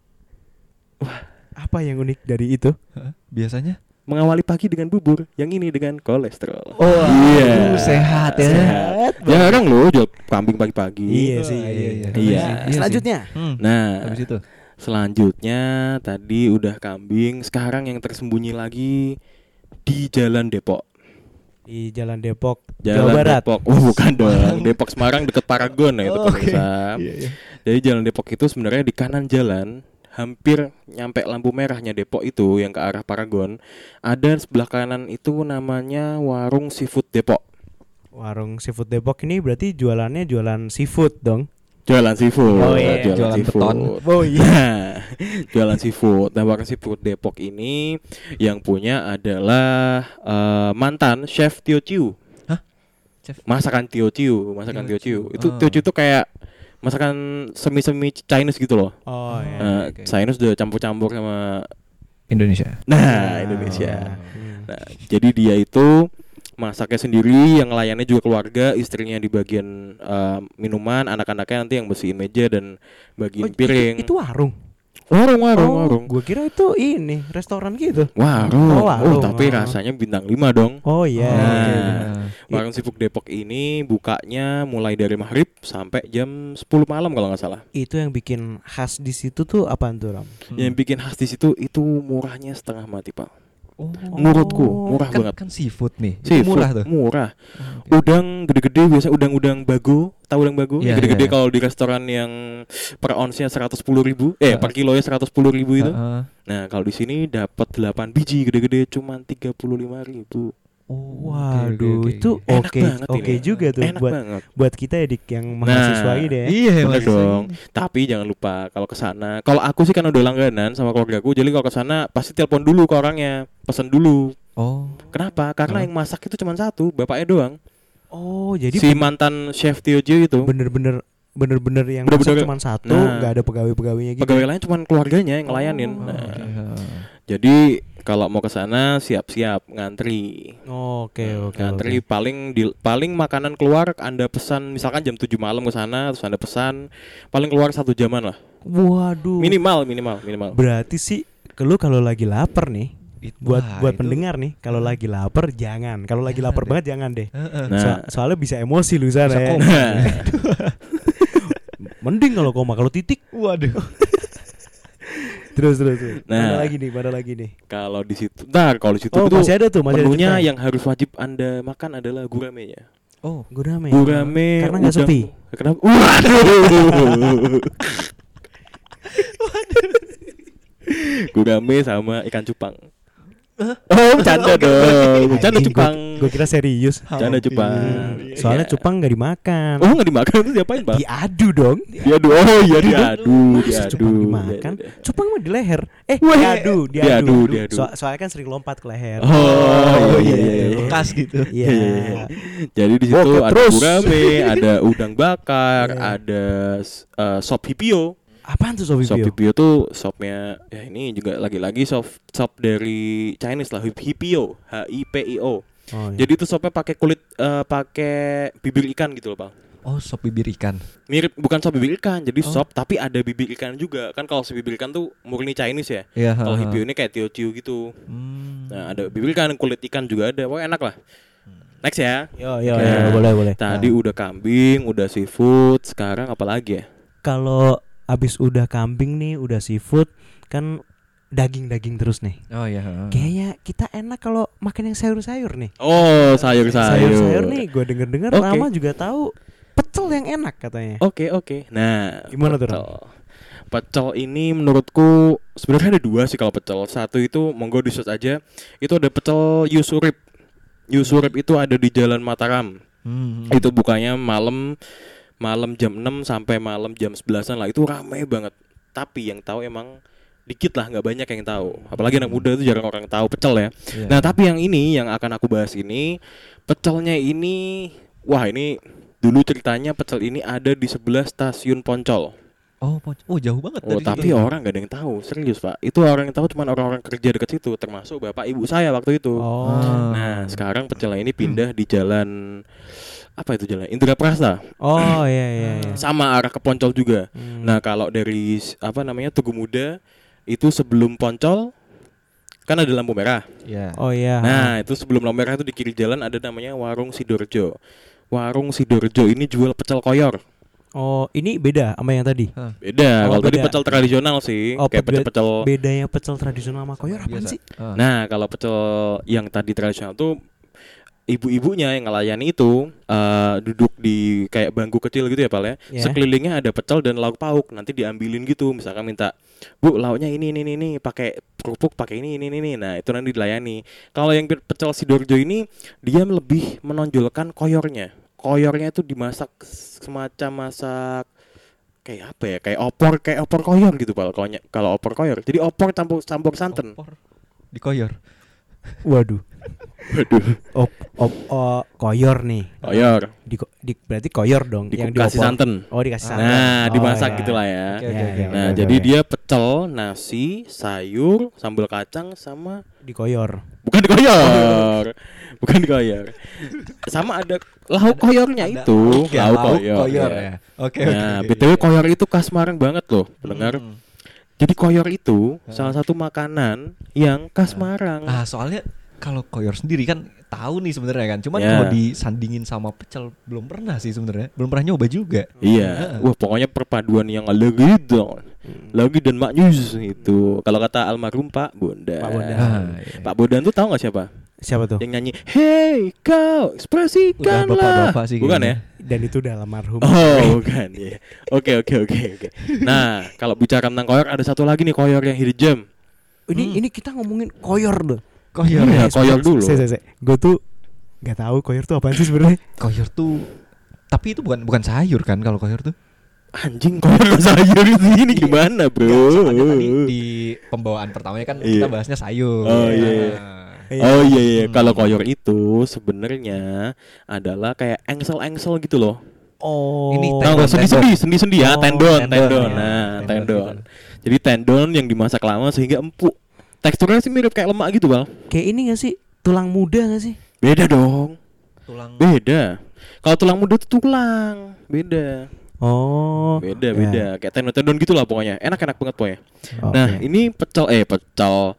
Apa yang unik dari itu? Hah? Biasanya? mengawali pagi dengan bubur, yang ini dengan kolesterol. Oh, Iya. aduh, sehat ya. Sehat. Jarang loh jual kambing pagi-pagi. Iya Oh, sih. iya, iya. Iya. Iya sih. Selanjutnya. Hmm. Nah, Habis itu. selanjutnya tadi udah kambing, sekarang yang tersembunyi lagi di Jalan Depok. di Jalan Depok, Jalan Jawa Barat. Depok. Oh, bukan dong. Depok Semarang deket Paragon ya itu Oh, oke. pemirsa. Iya, iya. Jadi Jalan Depok itu sebenarnya di kanan jalan hampir nyampe lampu merahnya Depok itu yang ke arah Paragon ada sebelah kanan itu namanya warung seafood Depok Warung seafood Depok ini berarti jualannya jualan seafood dong. jualan seafood Oh, iya. Jualan beton. Oh Nah, jualan seafood. Nah, warung seafood Depok ini yang punya adalah eh, mantan chef Tio Ciu. Hah? Chef? Masakan Tio Ciu, masakan Tio Tio Ciu. Itu Oh. Tio Ciu itu kayak masakan semi-semi Chinese gitu loh. Oh ya. Eh, oke. Chinese udah campur-campur sama Indonesia. nah, Indonesia. Hmm. Nah, jadi dia itu masaknya sendiri, yang layannya juga keluarga, istrinya di bagian eh, minuman, anak-anaknya nanti yang bersihin meja dan bagian Oh, piring. Itu, itu warung. Warung, warung, oh, warung. Gua kira itu ini restoran gitu. Warung. Oh, Oh, warung. tapi Oh. rasanya bintang 5 dong. Oh iya. Nah. oke, oke. Warung Sipuk Depok ini bukanya mulai dari maghrib sampai jam 10 malam kalau nggak salah. Itu yang bikin khas di situ tuh apaan tuh Ram? Hmm. Yang bikin khas di situ itu murahnya setengah mati pak. Oh, Menurutku murah kan, banget. kan seafood nih. Seafood, murah tuh. Murah. Oh. Udang gede-gede biasa udang-udang bago. Tahu udang bago? Iya, gede-gede iya, iya. kalau di restoran yang per onsnya 110 ribu, eh Heeh. per kilonya 110 ribu itu. Heeh. Nah kalau di sini dapat 8 biji gede-gede cuman 35 ribu. Oh, Waduh, oke, oke, itu oke. Enak oke ini. juga tuh Enak buat banget. buat kita ya dik yang mahasiswa ini ya. Iya, Bener Mas. dong. Tapi jangan lupa kalau ke sana, kalau aku sih kan udah langganan sama keluargaku, jadi kalau ke sana pasti telepon dulu ke orangnya, pesan dulu. Oh. Kenapa? Karena Hah? yang masak itu cuma satu, bapaknya doang. Oh, jadi si mantan chef Tio itu. bener-bener bener-bener yang Bener-bener- masak cuma satu, Nah. nggak ada pegawai-pegawainya gitu. Pegawai lain cuma keluarganya yang ngelayanin. Oh, Nah, heeh. Jadi kalau mau ke sana siap-siap ngantri. Oke, oke. ngantri oke. paling di paling makanan keluar Anda pesan misalkan jam 7 malam ke sana terus Anda pesan paling keluar satu jaman lah. Waduh. Minimal minimal minimal. Berarti sih lu kalau lagi lapar nih, It- buat wah, buat itu- pendengar nih, kalau lagi lapar jangan. Kalau lagi lapar deh. banget jangan deh. Heeh. Nah. So- soalnya bisa emosi lu sana Bisa ya. koma. Mending kalau koma, kalau titik Waduh. terus terus. terus. Nah. Mana lagi nih? Mana lagi nih? kalau di situ, nah kalau di situ Oh, itu masih ada tuh, masih ada menunya ceritanya. yang harus wajib Anda makan adalah guramenya. Oh, Gurame. Gurame Karena nggak sepi. Kenapa? Waduh. Gurame sama ikan cupang. Oh, bercanda dong. Bercanda cupang. Gue kira serius. Bercanda cupang. Soalnya Iya. cupang nggak dimakan. Oh, nggak dimakan itu diapain, Bang? Diadu dong. Diadu. Oh, iya diadu, diadu. cupang dimakan? Iya, iya, iya. Cupang mah di leher. Eh, diadu, diadu. diadu, diadu. So- soalnya kan sering lompat ke leher. Oh, iya, iya, iya. bekas gitu. Iya. Iya, iya, iya. Jadi di situ ada gurame, ada udang bakar, Iya. ada eh, sop hipio. Apaan tuh sobi Sop Pio? hipio tuh sopnya ya ini juga lagi-lagi sop sop dari Chinese lah hip- hipio, H I P I O. Oh, iya. Jadi itu sopnya pakai kulit eh, pakai bibir ikan gitu loh, Bang. Oh, sop bibir ikan. Mirip bukan sop bibir ikan, jadi Oh. sop tapi ada bibir ikan juga. Kan kalau sop bibir ikan tuh murni Chinese ya. Iya, Kalau hipio ini kayak teochew gitu. Hmm. Nah, ada bibir ikan, kulit ikan juga ada. Pokoknya enak lah. Next ya. Yo yo Oke. yo boleh boleh. Tadi udah kambing, udah seafood, sekarang apa lagi ya? Kalau abis udah kambing nih, udah seafood, kan daging-daging terus nih. Oh iya. heeh. Kayaknya kita enak kalau makan yang sayur-sayur nih. Oh, sayur-sayur. Sayur-sayur nih, gue denger-dengar Oke. Rama juga tahu pecel yang enak katanya. Oke, oke. Nah, Gimana tuh, pecel. Pecel ini menurutku sebenarnya ada dua sih kalau pecel. Satu itu monggo di search aja. Itu ada pecel Yusurip. Yusurip itu ada di Jalan Mataram. Hmm. Itu bukanya malam malam jam 6 sampai malam jam 11-an lah. Itu ramai banget. Tapi yang tahu emang dikit lah nggak banyak yang tahu apalagi anak muda itu jarang orang tahu pecel ya Iya. nah tapi yang ini yang akan aku bahas ini pecelnya ini wah ini dulu ceritanya pecel ini ada di sebelah stasiun Poncol Oh, Poc- oh jauh banget oh dari tapi situ. orang nggak ada yang tahu serius pak itu orang yang tahu cuma orang-orang kerja dekat situ termasuk bapak ibu saya waktu itu Oh. Ah. nah sekarang pecelnya ini pindah di jalan apa itu jalan Indra Prasta Oh iya iya iya. sama arah ke Poncol juga Hmm. Nah kalau dari apa namanya Tugu Muda itu sebelum Poncol kan ada lampu merah. Iya. Oh iya. Nah itu sebelum lampu merah itu di kiri jalan ada namanya Warung Sidorjo. Warung Sidorjo ini jual pecel koyor. Oh ini beda sama yang tadi. Beda. Oh, kalau tadi pecel tradisional sih, Oh, kayak beda- pecel-pecel. Bedanya pecel tradisional sama koyor apa sih? Ah. Nah kalau pecel yang tadi tradisional tuh ibu-ibunya yang ngelayani itu eh, duduk di kayak bangku kecil gitu ya Pal ya. Ya. Sekelilingnya ada pecel dan lauk pauk. Nanti diambilin gitu. Misalkan minta, "Bu, lauknya ini ini ini, ini pakai kerupuk, pakai ini ini ini." Nah, itu nanti dilayani. Kalau yang pe- pecel Sidoarjo ini dia lebih menonjolkan koyornya. Koyornya itu dimasak semacam masak kayak apa ya? Kayak opor, kayak opor koyor gitu, Pal. Kalau opor koyor. Jadi opor campur campur santan. Opor. Dikoyor. Waduh. Waduh. Op, op, oh, koyor nih. Koyor. Di, di, berarti koyor dong. yang Dikasih santan. Oh dikasih santan. Nah, Oh, dimasak iya. gitu lah ya. Oke, Ya, oke, oke. ya, Nah, oke, jadi oke. dia pecel, nasi, sayur, sambal kacang sama di koyor. bukan dikoyor. bukan dikoyor. Sama ada lauk koyornya Ada itu, lauk ya, lauk lauk koyor. koyor ya. ya. Oke, Nah, oke. BTW koyor itu khas Semarang banget loh, pendengar. Hmm. Jadi koyor itu salah satu makanan yang khas Semarang. Ah, soalnya kalau koyor sendiri kan tahu nih sebenarnya kan. Cuman Ya. kalau disandingin sama pecel belum pernah sih sebenarnya. Belum pernah nyoba juga. Iya, Heeh. wah pokoknya perpaduan yang lagi dong, lagi dan maknyus itu. Kalau kata almarhum Pak Bondan. Pak Bondan. Ah, iya. Pak Bondan tuh tahu nggak siapa? Siapa tuh? Yang nyanyi, Hey kau ekspresikanlah. Udah bapak-bapak sih Bukan kayaknya. ya? Dan itu udah almarhum. Oh bukan ya. Oke oke oke oke. Nah kalau bicara tentang koyor ada satu lagi nih koyor yang hidden gem. Ini Hmm. ini kita ngomongin koyor loh. Koyor. Iya, ya. koyor dulu. Gue tuh nggak tahu koyor tuh apaan sih sebenarnya. Koyor tuh tapi itu bukan bukan sayur kan kalau koyor tuh. Anjing koyor sayur itu ini gimana bro? Soalnya tadi di pembawaan pertamanya kan Iya. kita bahasnya sayur. Oh, iya, iya. Nah, Oh iya iya Hmm. kalau koyor itu sebenarnya adalah kayak engsel-engsel gitu loh. Oh. Ini Tendon, sendi-sendi, sendi-sendi ya, Oh, tendon, tendon, tendon. ya. Nah, Tendon tendon. Jadi tendon yang dimasak lama sehingga empuk. Teksturnya sih mirip kayak lemak gitu, Bal. Kayak ini gak sih? Tulang muda gak sih? Beda dong. Tulang Beda. Kalau tulang muda itu tulang, beda. Oh. Beda, ya. beda. Kayak tendon-tendon gitu lah pokoknya. Enak-enak banget pokoknya. Oke. Nah, ini pecel eh pecel.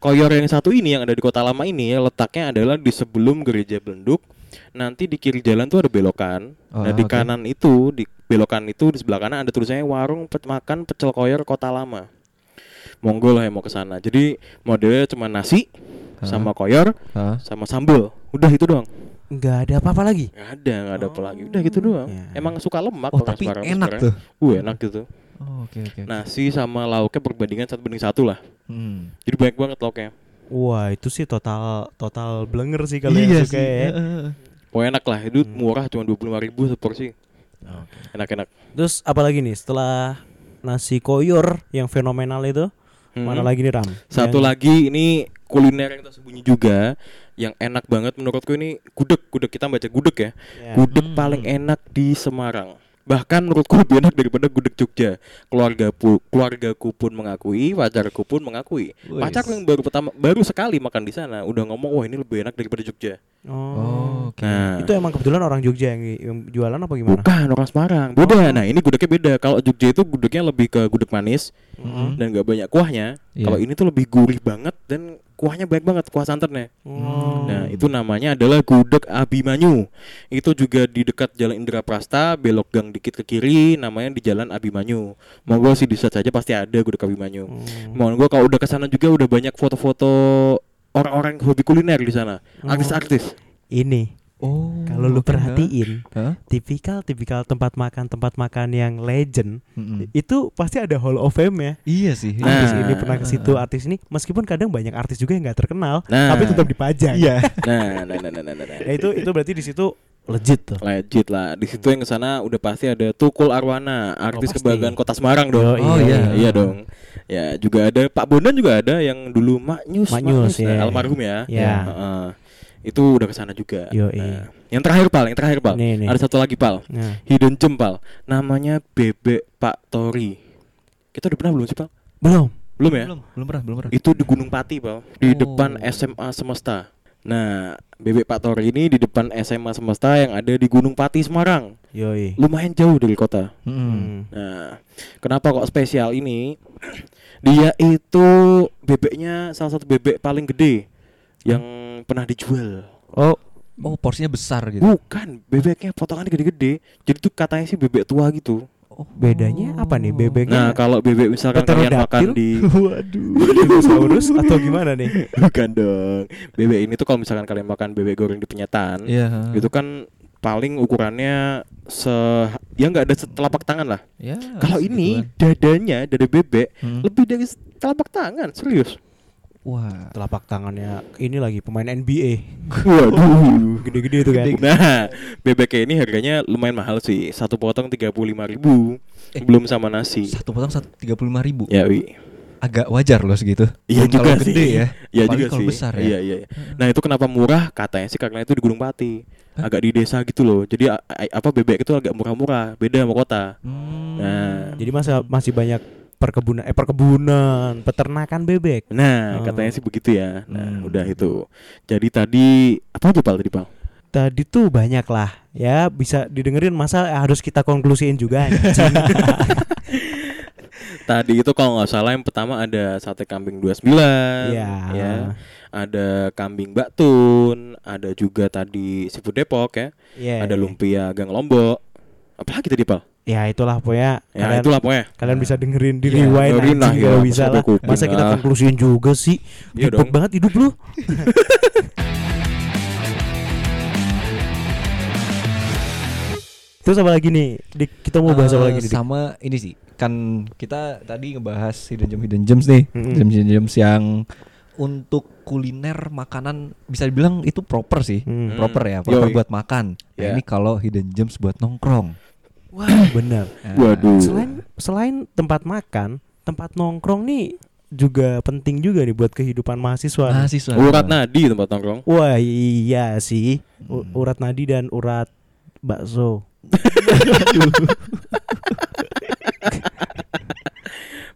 Koyor yang satu ini yang ada di Kota Lama ini letaknya adalah di sebelum Gereja Belenduk. Nanti di kiri jalan tuh ada belokan. Oh, nah, di oke. kanan itu di belokan itu di sebelah kanan ada tulisannya warung makan pecel koyor Kota Lama. Monggo lah yang mau ke sana. Jadi modelnya cuma nasi Hah? sama koyor Hah? sama sambel. Udah itu doang. nggak ada apa-apa lagi. Nggak ada, nggak ada apa lagi. Udah gitu doang. Ya. Emang suka lemak Oh, tapi Semarang enak sebenarnya. tuh. Uh, enak gitu. Oh, oke oke. Nasi sama lauknya perbandingan satu banding satu lah. Hmm. Jadi banyak banget lauknya. Wah itu sih total total blenger sih kalau Iya yang suka sih. ya. Oh enak lah, itu Hmm. murah cuma dua puluh ribu seporsi. Enak-enak. Terus apa lagi nih setelah nasi koyor yang fenomenal itu? Hmm. Mana lagi nih Ram? Satu Yang- lagi ini kuliner yang tersembunyi juga, yang enak banget menurutku ini gudeg. Gudeg kita baca gudeg ya. Ya. Gudeg Hmm. paling enak di Semarang. Bahkan menurutku lebih enak daripada gudeg Jogja. Keluarga pu, keluargaku pun mengakui, pacarku pun mengakui. Wis. Pacarku yang baru pertama baru sekali makan di sana udah ngomong wah ini lebih enak daripada Jogja. Oh. Oh, oke. Nah, Itu emang kebetulan orang Jogja yang, yang jualan apa gimana? bukan orang Semarang. Beda. Oh. Nah, ini gudegnya beda. Kalau Jogja itu gudegnya lebih ke gudeg manis Mm-mm. dan gak banyak kuahnya. Iya. Kalau ini tuh lebih gurih banget dan kuahnya banyak banget kuah santannya. Oh. Nah, itu namanya adalah gudeg Abimanyu. Itu juga di dekat Jalan Indra Prasta, belok gang dikit ke kiri, namanya di Jalan Abimanyu. Monggo sih di search aja pasti ada gudeg Abimanyu. Hmm. Monggo kalau udah ke sana juga udah banyak foto-foto orang-orang hobi kuliner di sana. Oh. Artis-artis. Ini Oh. kalau lu perhatiin Hah? tipikal tipikal tempat makan tempat makan yang legend Mm-mm. itu pasti ada Hall of Fame ya. Iya sih. Nah. Artis ini pernah ke situ, artis ini meskipun kadang banyak artis juga yang nggak terkenal, Nah. tapi tetap dipajang. Iya. Nah, nah, nah, nah, nah, nah, nah. Ya itu itu berarti di situ legit tuh. Legit lah. Di situ yang ke sana udah pasti ada Tukul Arwana, artis pasti. kebanggaan Kota Semarang dong. Yo, Oh, iya. iya dong. Ya juga ada Pak Bondan juga ada yang dulu Maknyus, Maknyus, Nah, ya. almarhum ya. Ya. Heeh. Itu udah ke sana juga. Yo, Nah, yang terakhir pal, yang terakhir pal. Nih, nih. Ada satu lagi pal. Nah, Hidden gem pal. Namanya Bebek Pak Tori. Kita udah pernah belum sih pal? belum. Belum ya? Belum, belum pernah, belum pernah. Itu di Gunung Pati, Pal. Di Oh. depan SMA Semesta. Nah, Bebek Pak Tori ini di depan SMA Semesta yang ada di Gunung Pati, Semarang. Yoi. Lumayan jauh dari kota. Hmm. Hmm. Nah, kenapa kok spesial ini? Dia itu bebeknya salah satu bebek paling gede yang pernah dijual. Oh, Oh, porsinya besar gitu. Bukan, bebeknya potongan gede-gede. Jadi tuh katanya sih bebek tua gitu. Oh. bedanya apa nih bebeknya? Nah, kalau bebek misalkan kalian makan di Waduh, dinosaurus atau gimana nih? Bukan dong. Bebek ini tuh kalau misalkan kalian makan bebek goreng di penyetan, Iya. itu kan paling ukurannya se ya nggak ada setelapak tangan lah. Ya. Kalau ini dadanya dada bebek Hmm. lebih dari telapak tangan, serius. Wah. Telapak tangannya ini lagi pemain NBA. Waduh. Gede-gede itu kan. Nah, bebeknya ini harganya lumayan mahal sih. Satu potong tiga puluh lima ribu, Eh. belum sama nasi. Satu potong satu tiga puluh lima ribu. Ya, wi. Agak wajar loh segitu. Iya juga kalau sih. gede ya. Iya juga kalau sih. besar ya. Iya iya. iya. Nah itu kenapa murah? Katanya sih karena itu di Gunung Pati, Hah? agak di desa gitu loh. Jadi apa bebek itu agak murah-murah, beda sama kota. Hmm. Nah. Jadi masa masih banyak perkebunan eh perkebunan, peternakan bebek. Nah Oh. katanya sih begitu ya. Nah Hmm. udah itu. Jadi tadi apa aja pal tadi pal? Tadi tuh banyak lah ya bisa didengerin masa harus kita konklusiin juga. Tadi itu kalau nggak salah yang pertama ada sate kambing 29 Iya. ya. Ada kambing Batun, ada juga tadi seafood Depok ya. Iya. Ada lumpia Gang Lombok. Apalagi tadi pal? Ya itulah pokoknya Ya kalian, itulah pokoknya. kalian bisa dengerin di Iya, rewind dengerin lah, anjing ya, bisa lah. kuping Masa kita konklusiin juga sih? Iya Ribet banget hidup lu. Terus apa lagi nih? Di- kita mau bahas apa Eh, lagi nih? Dik? Sama ini sih. Kan kita tadi ngebahas hidden gem hidden gems nih. Mm-mm. Gems hidden gems yang untuk kuliner makanan bisa dibilang itu proper sih. Hmm. Proper ya, proper Yoi. buat makan. Nah, Ya. ini kalau hidden gems buat nongkrong. Wah, bener. Nah, Waduh. Selain selain tempat makan, tempat nongkrong nih juga penting juga nih buat kehidupan mahasiswa. nih. Mahasiswa. Urat nadi tempat nongkrong. Wah iya sih, U- Hmm. urat nadi dan urat bakso.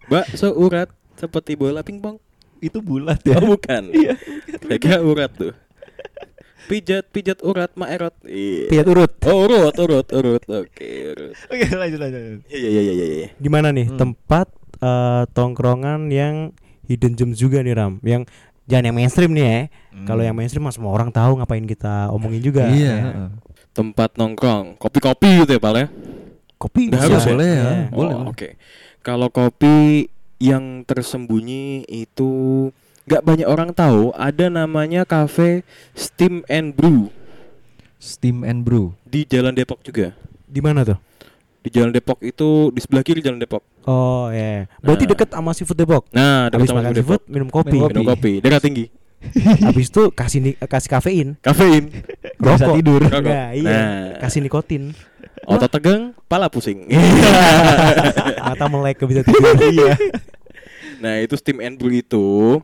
Bakso urat seperti bola pingpong. itu bulat ya. Oh bukan. Iya, Kayak urat tuh. Pijat pijat urat maerot. Iya. Piat urut. Oh urut urut urut. Oke urut. Oke, lanjut lanjut. Iya iya iya iya. iya. Di mana nih Hmm. tempat eh, tongkrongan yang hidden gems juga nih Ram, yang jangan yang mainstream nih ya. Kalau yang mainstream mah semua orang tahu ngapain kita omongin juga. Iya. Ya. heeh. Tempat nongkrong, kopi-kopi gitu ya Pal ya. Kopi Udah bisa. harus ya? boleh ya. Iya. Oh, Boleh, boleh. Oke. Kalau kopi yang tersembunyi itu nggak banyak orang tahu. Ada namanya cafe Steam and Brew Steam and brew. di Jalan Depok juga. Di mana tuh? Di Jalan Depok itu di sebelah kiri Jalan Depok. Oh ya. Berarti Nah. deket sama seafood Depok. Nah, dekat sama makan Depok. seafood minum kopi. Minum Minum kopi, darah tinggi, Habis itu kasih ni- kasih kafein, kafein, Nggak bisa rokok. tidur. rokok. Nah, iya. Nah, Kasih nikotin. otot tegang, pala pusing. Mata melek bisa tidur. Iya. nah, itu Steam and Brew itu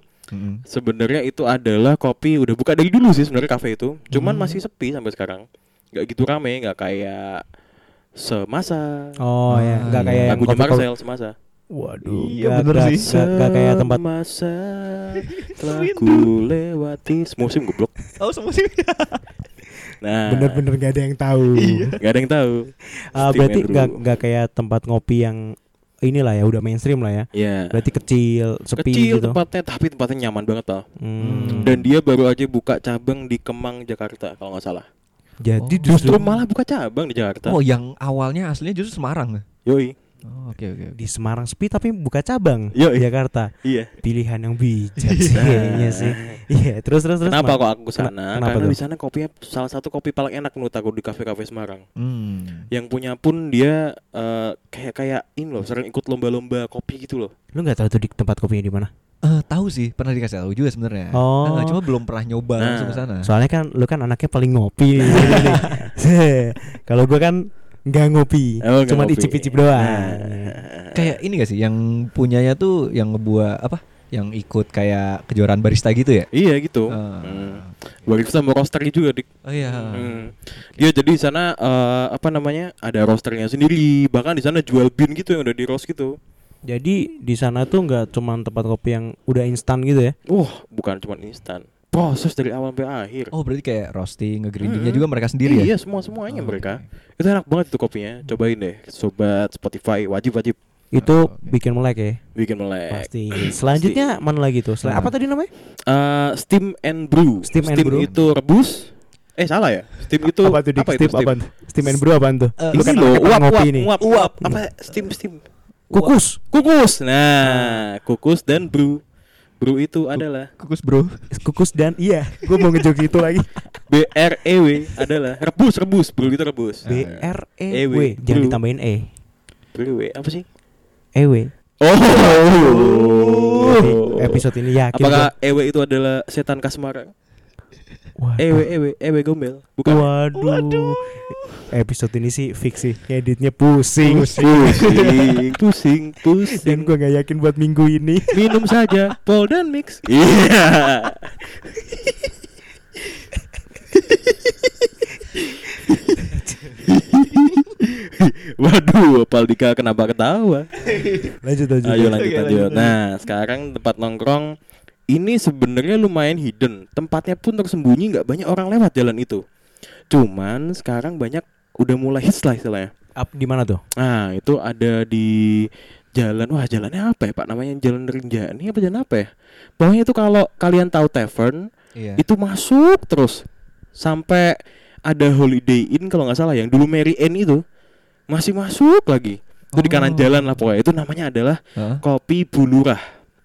Sebenarnya itu adalah kopi udah buka dari dulu sih sebenarnya kafe itu. Cuman Hmm. masih sepi sampai sekarang. nggak gitu rame, nggak kayak semasa. Oh ya, nggak Ah, kayak iya. kopi Marcel semasa. Waduh, Iya, nggak- bener sih. nggak- nggak kayak tempat Masa telah ku lewati semusim goblok. Oh, semua sih. Nah, bener-bener gak ada yang tahu. nggak ada yang tahu. Ah, Steam berarti nggak nggak kayak tempat ngopi yang inilah ya udah mainstream lah ya. Ya. Berarti kecil, sepi Kecil gitu. tempatnya, tapi tempatnya nyaman banget tau. Hmm. Dan dia baru aja buka cabang di Kemang, Jakarta kalau nggak salah. Jadi Oh. justru Justru malah buka cabang di Jakarta. Oh, yang awalnya aslinya justru Semarang. Yoi. Oh, oke oke. di Semarang sepi tapi buka cabang Yo, di iya. Jakarta. Iya. Pilihan yang bijak sih kayaknya sih. Iya, terus terus terus. Kenapa kok aku ke sana? kenapa Karena tuh? di sana kopinya salah satu kopi paling enak menurut aku di kafe-kafe Semarang. Hmm. Yang punya pun dia eh, kayak kayak ini loh, sering ikut lomba-lomba kopi gitu loh. Lu nggak tahu tuh di tempat kopinya di mana? Eh, tahu sih, pernah dikasih tahu juga sebenarnya. Oh. Eh, cuma belum pernah nyoba Nah. langsung ke sana. Soalnya kan lu kan anaknya paling ngopi. Kalau gua kan nggak ngopi, Oh, nggak cuma ngopi. icip-icip doang. Nah. Kayak ini gak sih yang punyanya tuh yang ngebuat apa? Yang ikut kayak kejuaraan barista gitu ya? Iya gitu. Ah. Hmm. Barista sama roasternya juga dik. Oh iya. Hmm. Dia jadi di sana eh, apa namanya ada roasternya sendiri. Bahkan di sana jual bean gitu yang udah di roast gitu. Jadi di sana tuh nggak cuma tempat kopi yang udah instan gitu ya? Wah bukan cuma instan. Proses dari awal sampai akhir. Oh berarti kayak roasting, ngegrindingnya Mm-mm. juga mereka sendiri ya? Iya semua semuanya Oh, mereka. oke. Itu enak banget itu kopinya. Cobain deh, sobat Spotify wajib wajib Itu Oke. bikin melek ya? bikin melek. Pasti. Selanjutnya mana lagi tuh? Selain Nah. apa tadi namanya? Eh, steam and brew. Steam and brew. itu rebus. Eh salah ya? Steam itu apa tuh? Dik? apa itu Steam apaan tuh? Steam and brew apaan tuh? Eh, Lu Ini kan loh, anaknya uap, uap, nih. uap, uap, apa steam, steam. Kukus. Kukus. Nah, kukus dan brew. Brew itu adalah Kukus bro. Kukus dan iya, gua mau ngejok itu lagi. B R E W adalah rebus, rebus, brew itu rebus. B R E E W, W. Jangan ditambahin E. Brew apa sih? E W. Oh. Jadi, episode ini yakin Apakah E W itu adalah setan Kasmara? Gua. E W E W E W gombel. Bukan. Waduh. Episode ini sih fix sih. Editnya pusing. Pusing, pusing, pusing. Dan gua gak yakin buat minggu ini. Minum saja Pol dan mix. Iya. Waduh, Paldika kenapa ketawa? Lanjut lanjut. Ayo lanjut. lanjut. Nah, sekarang tempat nongkrong ini sebenarnya lumayan hidden. Tempatnya pun tersembunyi, nggak banyak orang lewat jalan itu. Cuman sekarang banyak udah mulai hits lah istilahnya. Up di mana tuh? Nah, itu ada di jalan wah jalannya apa ya Pak? Namanya Jalan Rinjani apa jalan apa ya? Pokoknya itu kalau kalian tahu tavern, Iya. itu masuk terus sampai ada Holiday Inn kalau nggak salah yang dulu Mary Ann itu masih masuk lagi. Itu di kanan Oh. jalan lah pokoknya. Itu namanya adalah Hah? Kopi Bulurah.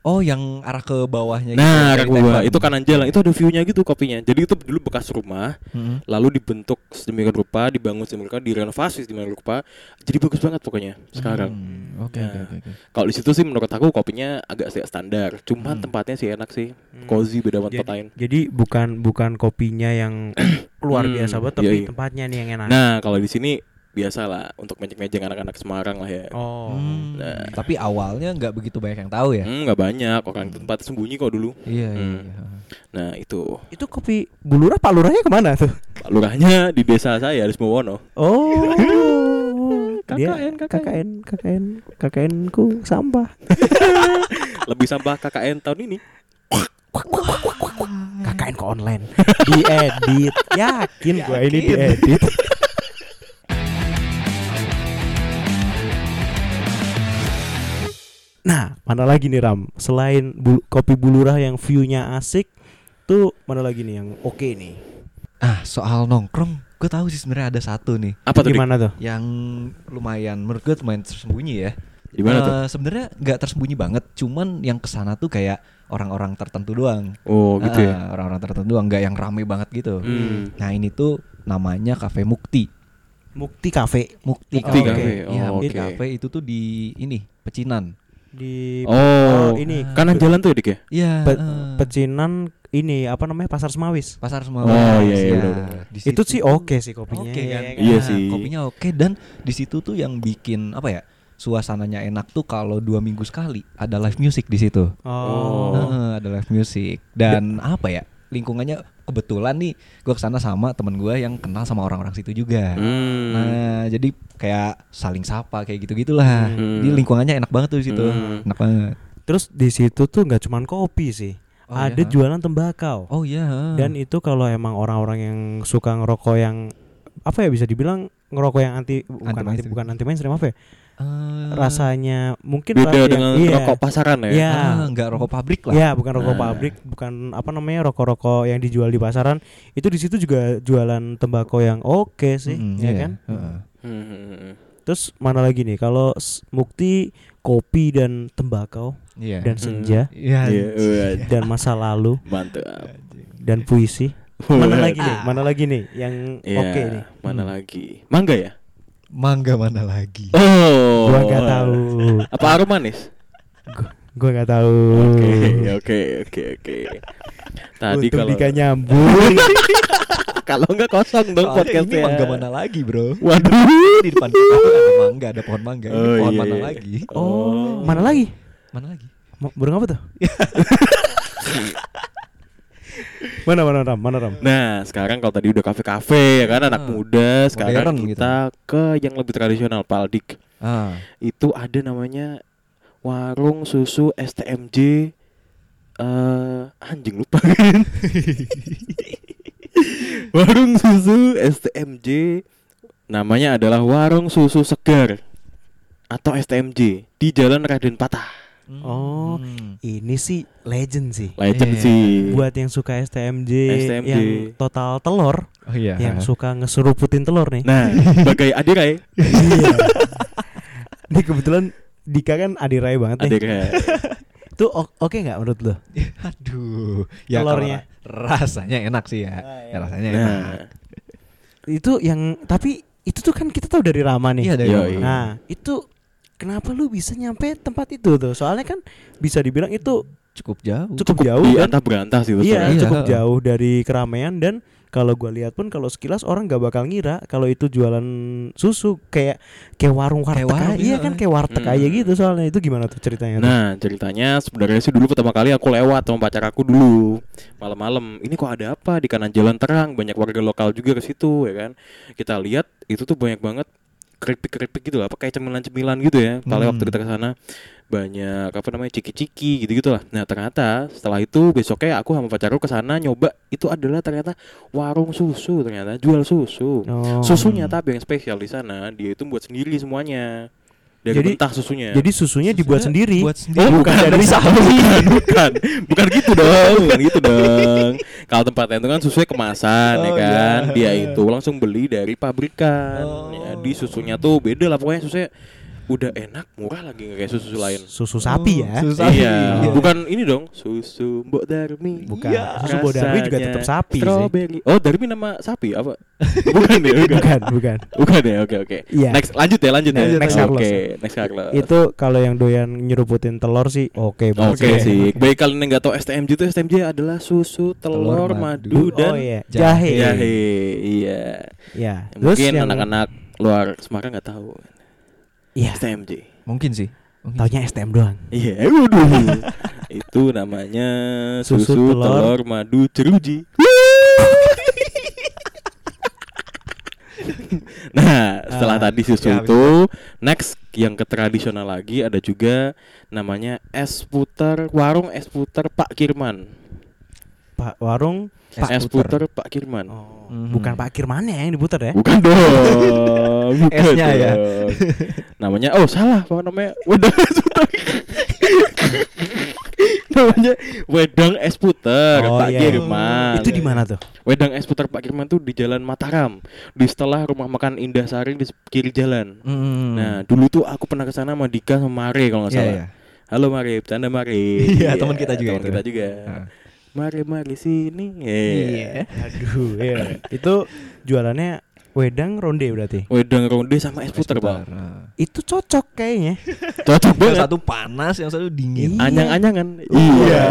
Oh yang arah ke bawahnya Nah, dari arah ke bawah. itu kanan jalan. Itu ada view-nya gitu kopinya. Jadi itu dulu bekas rumah, Mm-mm. lalu dibentuk sedemikian rupa, dibangun sedemikian rupa, direnovasi sedemikian rupa. Jadi bagus banget pokoknya sekarang. Hmm, Oke Ya. oke oke. oke. Kalau di situ sih menurut aku kopinya agak sedikit standar. Cuman Hmm. tempatnya sih enak sih. Hmm. Cozy beda sama Jadi, tempat lain. jadi bukan bukan kopinya yang luar Hmm, biasa banget iya, tapi iya. tempatnya nih yang enak. Nah, kalau di sini biasa lah untuk mejeng-mejeng anak-anak Semarang lah ya. Oh. Hmm, Nah. Tapi awalnya nggak begitu banyak yang tahu ya. Hmm, nggak banyak orang tempat sembunyi kok dulu. Iya iya. Hmm. iya. Nah, itu Itu kopi bulurah Pak Lurahnya ke mana tuh? Pak Lurahnya di desa saya di Semowono. Oh. Dia KKN, KKN KKN KKN ku sampah. Lebih sampah KKN tahun ini. KKN ke online. diedit. Yakin gua ini Yakin. diedit. Nah, mana lagi nih Ram? Selain bul- kopi bulurah yang view-nya asik, tuh mana lagi nih yang oke nih? Ah soal nongkrong, gue tahu sih sebenarnya ada satu nih Apa tuh? Gimana tuh? yang lumayan menurut gue lumayan tersembunyi ya. Di mana tuh? Eh, Sebenarnya nggak tersembunyi banget, cuman yang ke sana tuh kayak orang-orang tertentu doang. Oh, gitu ya. Ah, Orang-orang tertentu doang, nggak yang rame banget gitu. Hmm. Nah ini tuh namanya Cafe Mukti. Mukti Cafe Mukti, Mukti Cafe. Cafe. Iya, Oh, Mukti oke. Cafe itu tuh di ini Pecinan. Di Oh, ini kanan jalan tuh ya, Dik ya? Iya. Pe- eh, pecinan ini apa namanya Pasar Semawis. Pasar semua. Oh, iya, iya. Di Itu sih oke sih kopinya. Oke kan? ya Iya Nah, sih. Kopinya oke dan di situ tuh yang bikin apa ya? Suasananya enak tuh kalau dua minggu sekali ada live music di situ. Oh. Heeh, ada live music dan apa ya? Lingkungannya kebetulan nih gua ke sana sama temen gua yang kenal sama orang-orang situ juga. Hmm. Nah, jadi kayak saling sapa kayak gitu-gitulah. Hmm. Jadi lingkungannya enak banget tuh di situ. Hmm. Enak banget. Terus di situ tuh nggak cuman kopi sih. Oh, ada iya? jualan tembakau. Oh iya. Dan itu kalau emang orang-orang yang suka ngerokok yang apa ya bisa dibilang ngerokok yang anti bukan anti, mainstream. bukan anti mainstream apa ya? Eh, Rasanya mungkin Beda ra- dengan iya. rokok pasaran ya. Iya. ah, nggak rokok pabrik lah. Ya, bukan rokok Nah. pabrik, bukan apa namanya rokok-rokok yang dijual di pasaran. Itu di situ juga jualan tembakau yang oke sih, Mm-mm, ya iya. kan? Heeh. Hmm, hmm. Terus mana lagi nih? Kalau Mukti kopi dan tembakau Iya. dan senja Iya. Iya, wah, dan masa lalu mantap. dan puisi. Mana lagi nih? Mana lagi nih yang Iya, oke nih? Mana Hmm. lagi? Mangga ya? Mangga mana lagi? Oh. Gua gak tahu. Apa arum manis? Gua nggak tahu. Oke, oke, oke, oke. Tadi Untung kalau Dika nyambung. kalau nggak kosong dong Soalnya podcastnya. ini mangga mana lagi bro Waduh. Di depan kita ada mangga Ada pohon mangga Ini Oh, pohon iya, mana iya. lagi oh, mana lagi? Mana lagi Mau- Burung apa tuh? mana mana ram? Mana ram? Nah, sekarang kalau tadi udah kafe-kafe ya kan anak Ah, muda, sekarang modern kita ke yang lebih tradisional Pak Aldik. Ah Itu ada namanya warung susu STMJ eh anjing lupa kan. warung susu STMJ namanya adalah Warung Susu Segar atau STMJ di Jalan Raden Patah. Oh. Hmm. Ini sih legend sih. Legend Iya. sih. Buat yang suka STMJ, STMJ. yang total telur, Oh iya yang suka ngeseruputin telur nih. Nah, sebagai adirai, Iya. Ini kebetulan Dika kan adirai banget nih. adirai. Itu oke nggak menurut lo? Aduh ya Telurnya. ra- Rasanya enak sih ya, Ah, iya. ya Rasanya enak Nah, Itu yang tapi itu tuh kan kita tahu dari Rama nih. Iya dari. Nah, itu kenapa lu bisa nyampe tempat itu tuh? Soalnya kan bisa dibilang itu Cukup jauh cukup jauh di kan? antah berantah sih itu Iya, Iya. cukup jauh dari keramaian dan kalau gua lihat pun kalau sekilas orang gak bakal ngira kalau itu jualan susu kayak kayak warung warteg warung, aja. iya iya. kan kayak warteg Hmm. aja gitu soalnya itu gimana tuh ceritanya tuh? Nah ceritanya sebenarnya sih dulu pertama kali aku lewat sama pacar aku dulu malam-malam. Ini kok ada apa di kanan jalan terang banyak warga lokal juga ke situ ya kan. Kita lihat itu tuh banyak banget keripik-keripik gitu lah, apa kayak cemilan-cemilan gitu ya. Lewat Hmm. waktu kita ke sana banyak apa namanya ciki-ciki gitu-gitu lah. Nah ternyata setelah itu besoknya aku sama pacarku ke sana nyoba itu adalah ternyata warung susu ternyata jual susu. Oh. Susunya tapi yang spesial di sana dia itu buat sendiri semuanya. Dari Jadi- mentah susunya. Jadi susunya dibuat Susunya sendiri. Buat sendiri Oh, bukan dari sapi. bukan, bukan, bukan gitu dong, bukan gitu dong. Kalau tempatnya itu kan susunya kemasan ya Oh, kan, iya. dia itu langsung beli dari pabrikan. Oh. Jadi susunya tuh beda lah pokoknya susunya udah enak, murah lagi nggak kayak susu lain. Susu sapi ya. Susu sapi. Iya, Iya. bukan ini dong, susu Mbok Darmi. Bukan. Iya. Susu Bodarmi juga Rasanya tetap sapi sih. Strawberry. Oh, Darmi nama sapi apa? bukan ya, bukan. Bukan, bukan. Bukan ya, oke oke. Iya. Next lanjut ya, lanjut ya. Lanjut, next Carlos. Oke, next Carlos. Itu kalau yang doyan nyeruputin telur sih oke banget. Oke sih. Bagi kalian yang nggak tahu STMJ itu STMJ adalah susu, telur, Telur, madu, madu, dan oh iya, jahe. jahe. Iya. Ya. Terus Mungkin yang anak-anak luar Semarang nggak tahu Iya. STMJ. Mungkin sih Mungkin Taunya STM doang. Iya, waduh. itu namanya susu, Susu, telur, telur. madu, jeruji. nah, setelah Ah, tadi susu ya, itu, next yang ke tradisional lagi ada juga namanya es puter, warung es puter Pak Kirman. Pak warung Es es puter. puter Pak Kirman. Oh, Mhm. bukan Pak Kirmannya yang diputar ya? Bukan dong. Bukan S-nya ya? namanya oh salah apa namanya? Wedang es puter. namanya Wedang es puter Oh, Pak iya. Kirman. Itu di mana tuh? Wedang es puter Pak Kirman tuh di Jalan Mataram, di setelah rumah makan Indah Sari di kiri jalan. Mhm. Nah, dulu tuh aku pernah ke sana sama Dika sama Mare kalau nggak Iya, salah. iya. Halo Mare, bercanda Mare. Iya, teman kita juga Teman kita juga. Nah. Mare Mare sini. Iya. Aduh, iya. Itu jualannya wedang ronde berarti. Wedang ronde sama es puter. Bang. Nah. Itu cocok kayaknya. Cocok Yang banget. satu panas, yang satu dingin. Iya. Anyang-anyangan. Iya.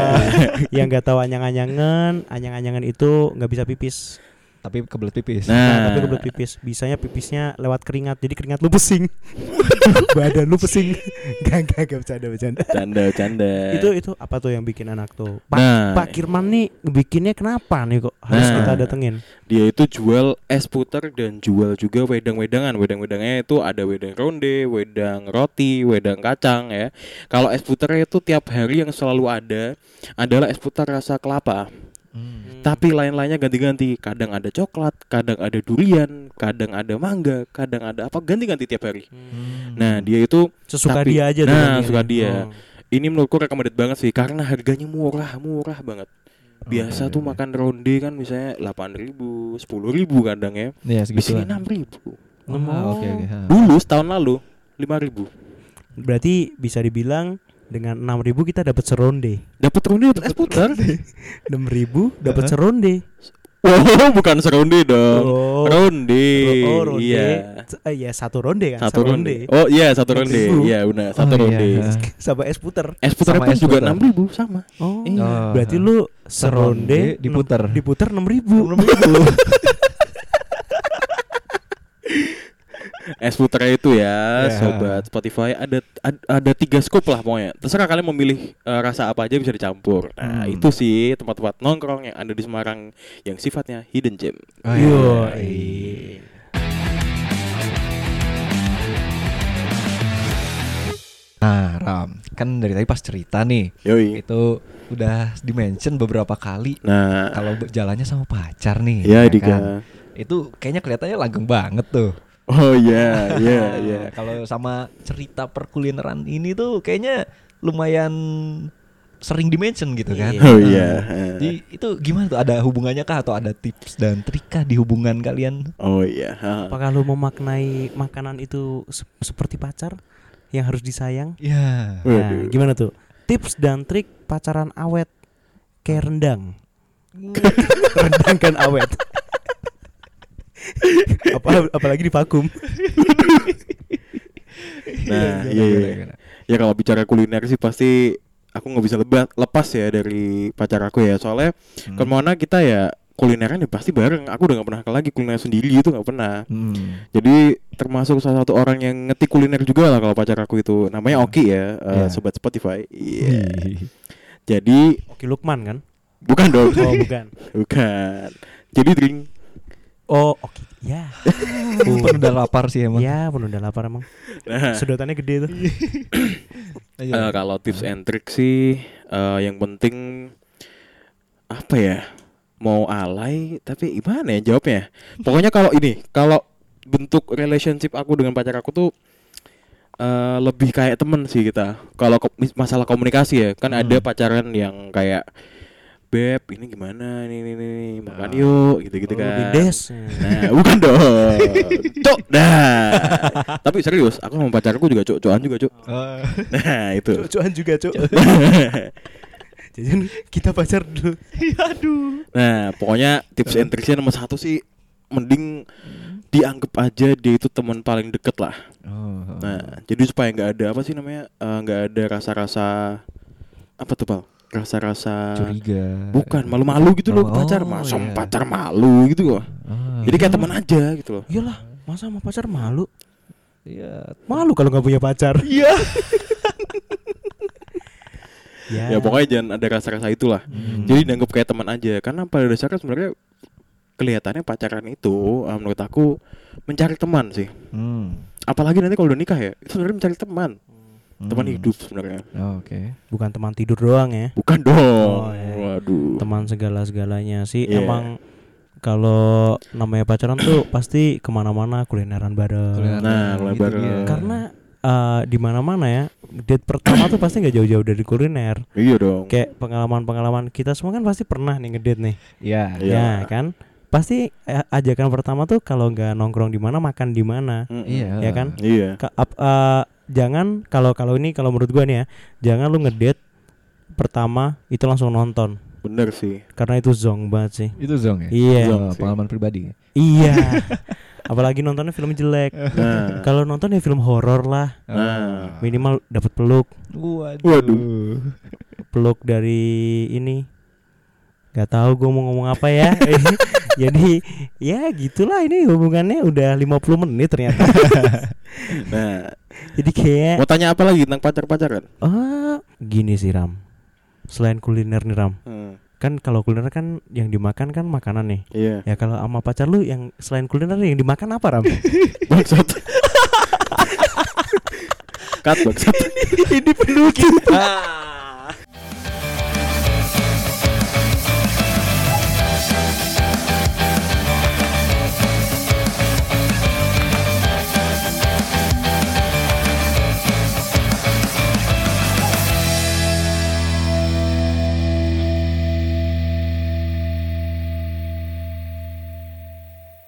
yang nggak tahu anyang-anyangan, anyang-anyangan itu nggak bisa pipis. Tapi kebelet pipis. Nah. Nah, tapi kebelet pipis. Bisanya pipisnya lewat keringat. Jadi keringat lu pesing. Badan lu pesing. Gak, gak, gak bercanda, bercanda. Canda, canda. Itu itu apa tuh yang bikin anak tuh? Pak, Nah. Pak Kirman nih bikinnya kenapa nih kok harus Nah. kita datengin? dia itu jual es puter dan jual juga wedang-wedangan. Wedang-wedangnya itu ada wedang ronde, wedang roti, wedang kacang ya. Kalau es puternya itu tiap hari yang selalu ada adalah es puter rasa kelapa. Hmm. Tapi lain-lainnya ganti-ganti. Kadang ada coklat, kadang ada durian, kadang ada mangga, kadang ada apa ganti-ganti tiap hari. Hmm. Nah, dia itu Sesuka Tapi- dia aja nah, gantinya. suka dia. Oh. ini menurutku recommended banget sih karena harganya murah, murah banget. Biasa Oke, tuh makan ronde kan misalnya 8.000, 10.000 kadang ya. Iya, Di sini segituan. 6.000. Ah, Oke, oke. ha. Dulu setahun lalu 5.000. Berarti bisa dibilang dengan 6000 kita dapat seronde. Dapat ronde dapat es puter. 6000 dapat Heeh. seronde. Oh, bukan seronde dong. Oh. Ronde. Oh, ronde. Iya. Eh, Iya, satu ronde kan? Satu ronde. Oh iya satu ronde. Ribu. Iya benar satu Oh, ronde. iya. Sama es puter. Es putar Sama pun es juga enam ribu sama. Oh, Iya. berarti lu seronde Seronde diputer. enam- diputer enam ribu. Es putar itu ya, Ya. sobat Spotify ada ada, ada tiga scoop lah pokoknya. Terserah kalian memilih eh, rasa apa aja bisa dicampur. Nah Hmm. itu sih tempat-tempat nongkrong yang ada di Semarang yang sifatnya hidden gem. Oh, Yo, iya. Nah, Ram, kan dari tadi pas cerita nih, Yoi. itu udah dimention beberapa kali Nah, kalau jalannya sama pacar nih. ya ya Dika. kan? Itu kayaknya kelihatannya langgeng banget tuh. Oh iya, iya, Nah, iya. Kalau sama cerita perkulineran ini tuh kayaknya lumayan sering dimention gitu kan. Iya. Oh Nah, iya. Jadi itu gimana tuh ada hubungannya kah atau ada tips dan trik kah di hubungan kalian? Oh iya. ha. Apakah lu memaknai makanan itu se- seperti pacar yang harus disayang? Ya. Nah, Waduh. gimana tuh? Tips dan trik pacaran awet kayak rendang. rendang kan awet. Apa, apalagi di vakum. Nah, iya, iya. gimana? Ya kalau bicara kuliner sih pasti aku nggak bisa lebat, lepas ya dari pacar aku ya. Soalnya Hmm. ke mana kita ya kulineran ya pasti bareng. Aku udah nggak pernah lagi kuliner sendiri itu nggak pernah. Hmm. Jadi termasuk salah satu orang yang ngetik kuliner juga lah kalau pacar aku itu. Namanya Oki ya, Iya. sobat Spotify. Iya. Ih. Jadi Oke Lukman kan? bukan dong. Oh bukan. bukan. Jadi drink. Oh oke. Ya. Pun udah lapar sih emang. Ya pun udah lapar emang. Nah, Sedotannya gede tuh. Eh, kalau tips and trick sih eh, yang penting apa ya? Mau alay tapi gimana ya jawabnya? Pokoknya kalau ini, kalau bentuk relationship aku dengan pacar aku tuh eh, lebih kayak temen sih kita. Kalau ko- masalah komunikasi ya, kan ada Hmm. pacaran yang kayak beb ini gimana ini ini, ini makan Ah. yuk gitu-gitu Oh, kan. Bindes. Nah, bukan dong. Cok. Nah. Tapi serius, aku sama pacarku juga cok-cokan juga, Cok. Oh. Nah, itu. Cuan juga cuk. Jadi kita pacar dulu. Aduh. nah, pokoknya tips and tricksnya nomor satu sih mending dianggap aja dia itu teman paling deket lah. Oh. Nah, jadi supaya nggak ada apa sih namanya eh, nggak ada rasa-rasa apa tuh pal? Rasa-rasa curiga. bukan malu-malu gitu loh Oh, pacar, oh, masa iya. pacar malu gitu loh. Oh, Jadi kayak teman aja gitu loh. Iyalah, masa sama pacar malu? Iya. Malu kalau nggak punya pacar. Iya. ya. Ya pokoknya jangan ada rasa-rasa itulah. Hmm. Jadi dianggap kayak teman aja karena pada dasarnya sebenarnya kelihatannya pacaran itu eh, menurut aku mencari teman sih. Hmm. Apalagi nanti kalau udah nikah ya, itu sebenarnya mencari teman, teman Hmm. hidup sebenarnya. Oh, Oke. bukan teman tidur doang ya. Bukan dong. Oh, iya. Waduh. Teman segala-segalanya sih Iya. emang kalau namanya pacaran tuh pasti ke mana-mana kulineran bareng. Kulineran, Nah, itu lebar- dia. Karena eh, di mana-mana ya date pertama tuh pasti nggak jauh-jauh dari kuliner. Iya dong. Kayak pengalaman-pengalaman kita semua kan pasti pernah nih ngedate nih. Iya. Iya. Ya kan? Pasti eh, ajakan pertama tuh kalau nggak nongkrong di mana makan di mana. Mm-mm. Iya. Ya kan? Iya. Ka- ap- eh, jangan kalau kalau ini kalau menurut gua nih ya, jangan lu ngedate pertama itu langsung nonton Bener sih. karena itu zong banget sih. Itu zong ya. Iya. Zong. Oh, pengalaman pribadi. Iya. Apalagi nontonnya film jelek. Nah. Kalau nonton ya film horor lah, Nah. minimal dapat peluk, Waduh. Waduh. peluk dari ini. Gak tahu gue mau ngomong apa ya. Jadi ya gitulah ini hubungannya udah 50 menit ternyata. Nah, Jadi kayak mau tanya apa lagi tentang pacar-pacaran? ah gini sih Ram. Selain kuliner nih Ram, Hmm. kan kalau kuliner kan yang dimakan kan makanan nih. Iya. Ya kalau sama pacar lu yang selain kuliner yang dimakan apa Ram? Bangsat. Cut bangsat. ini penuh Ah.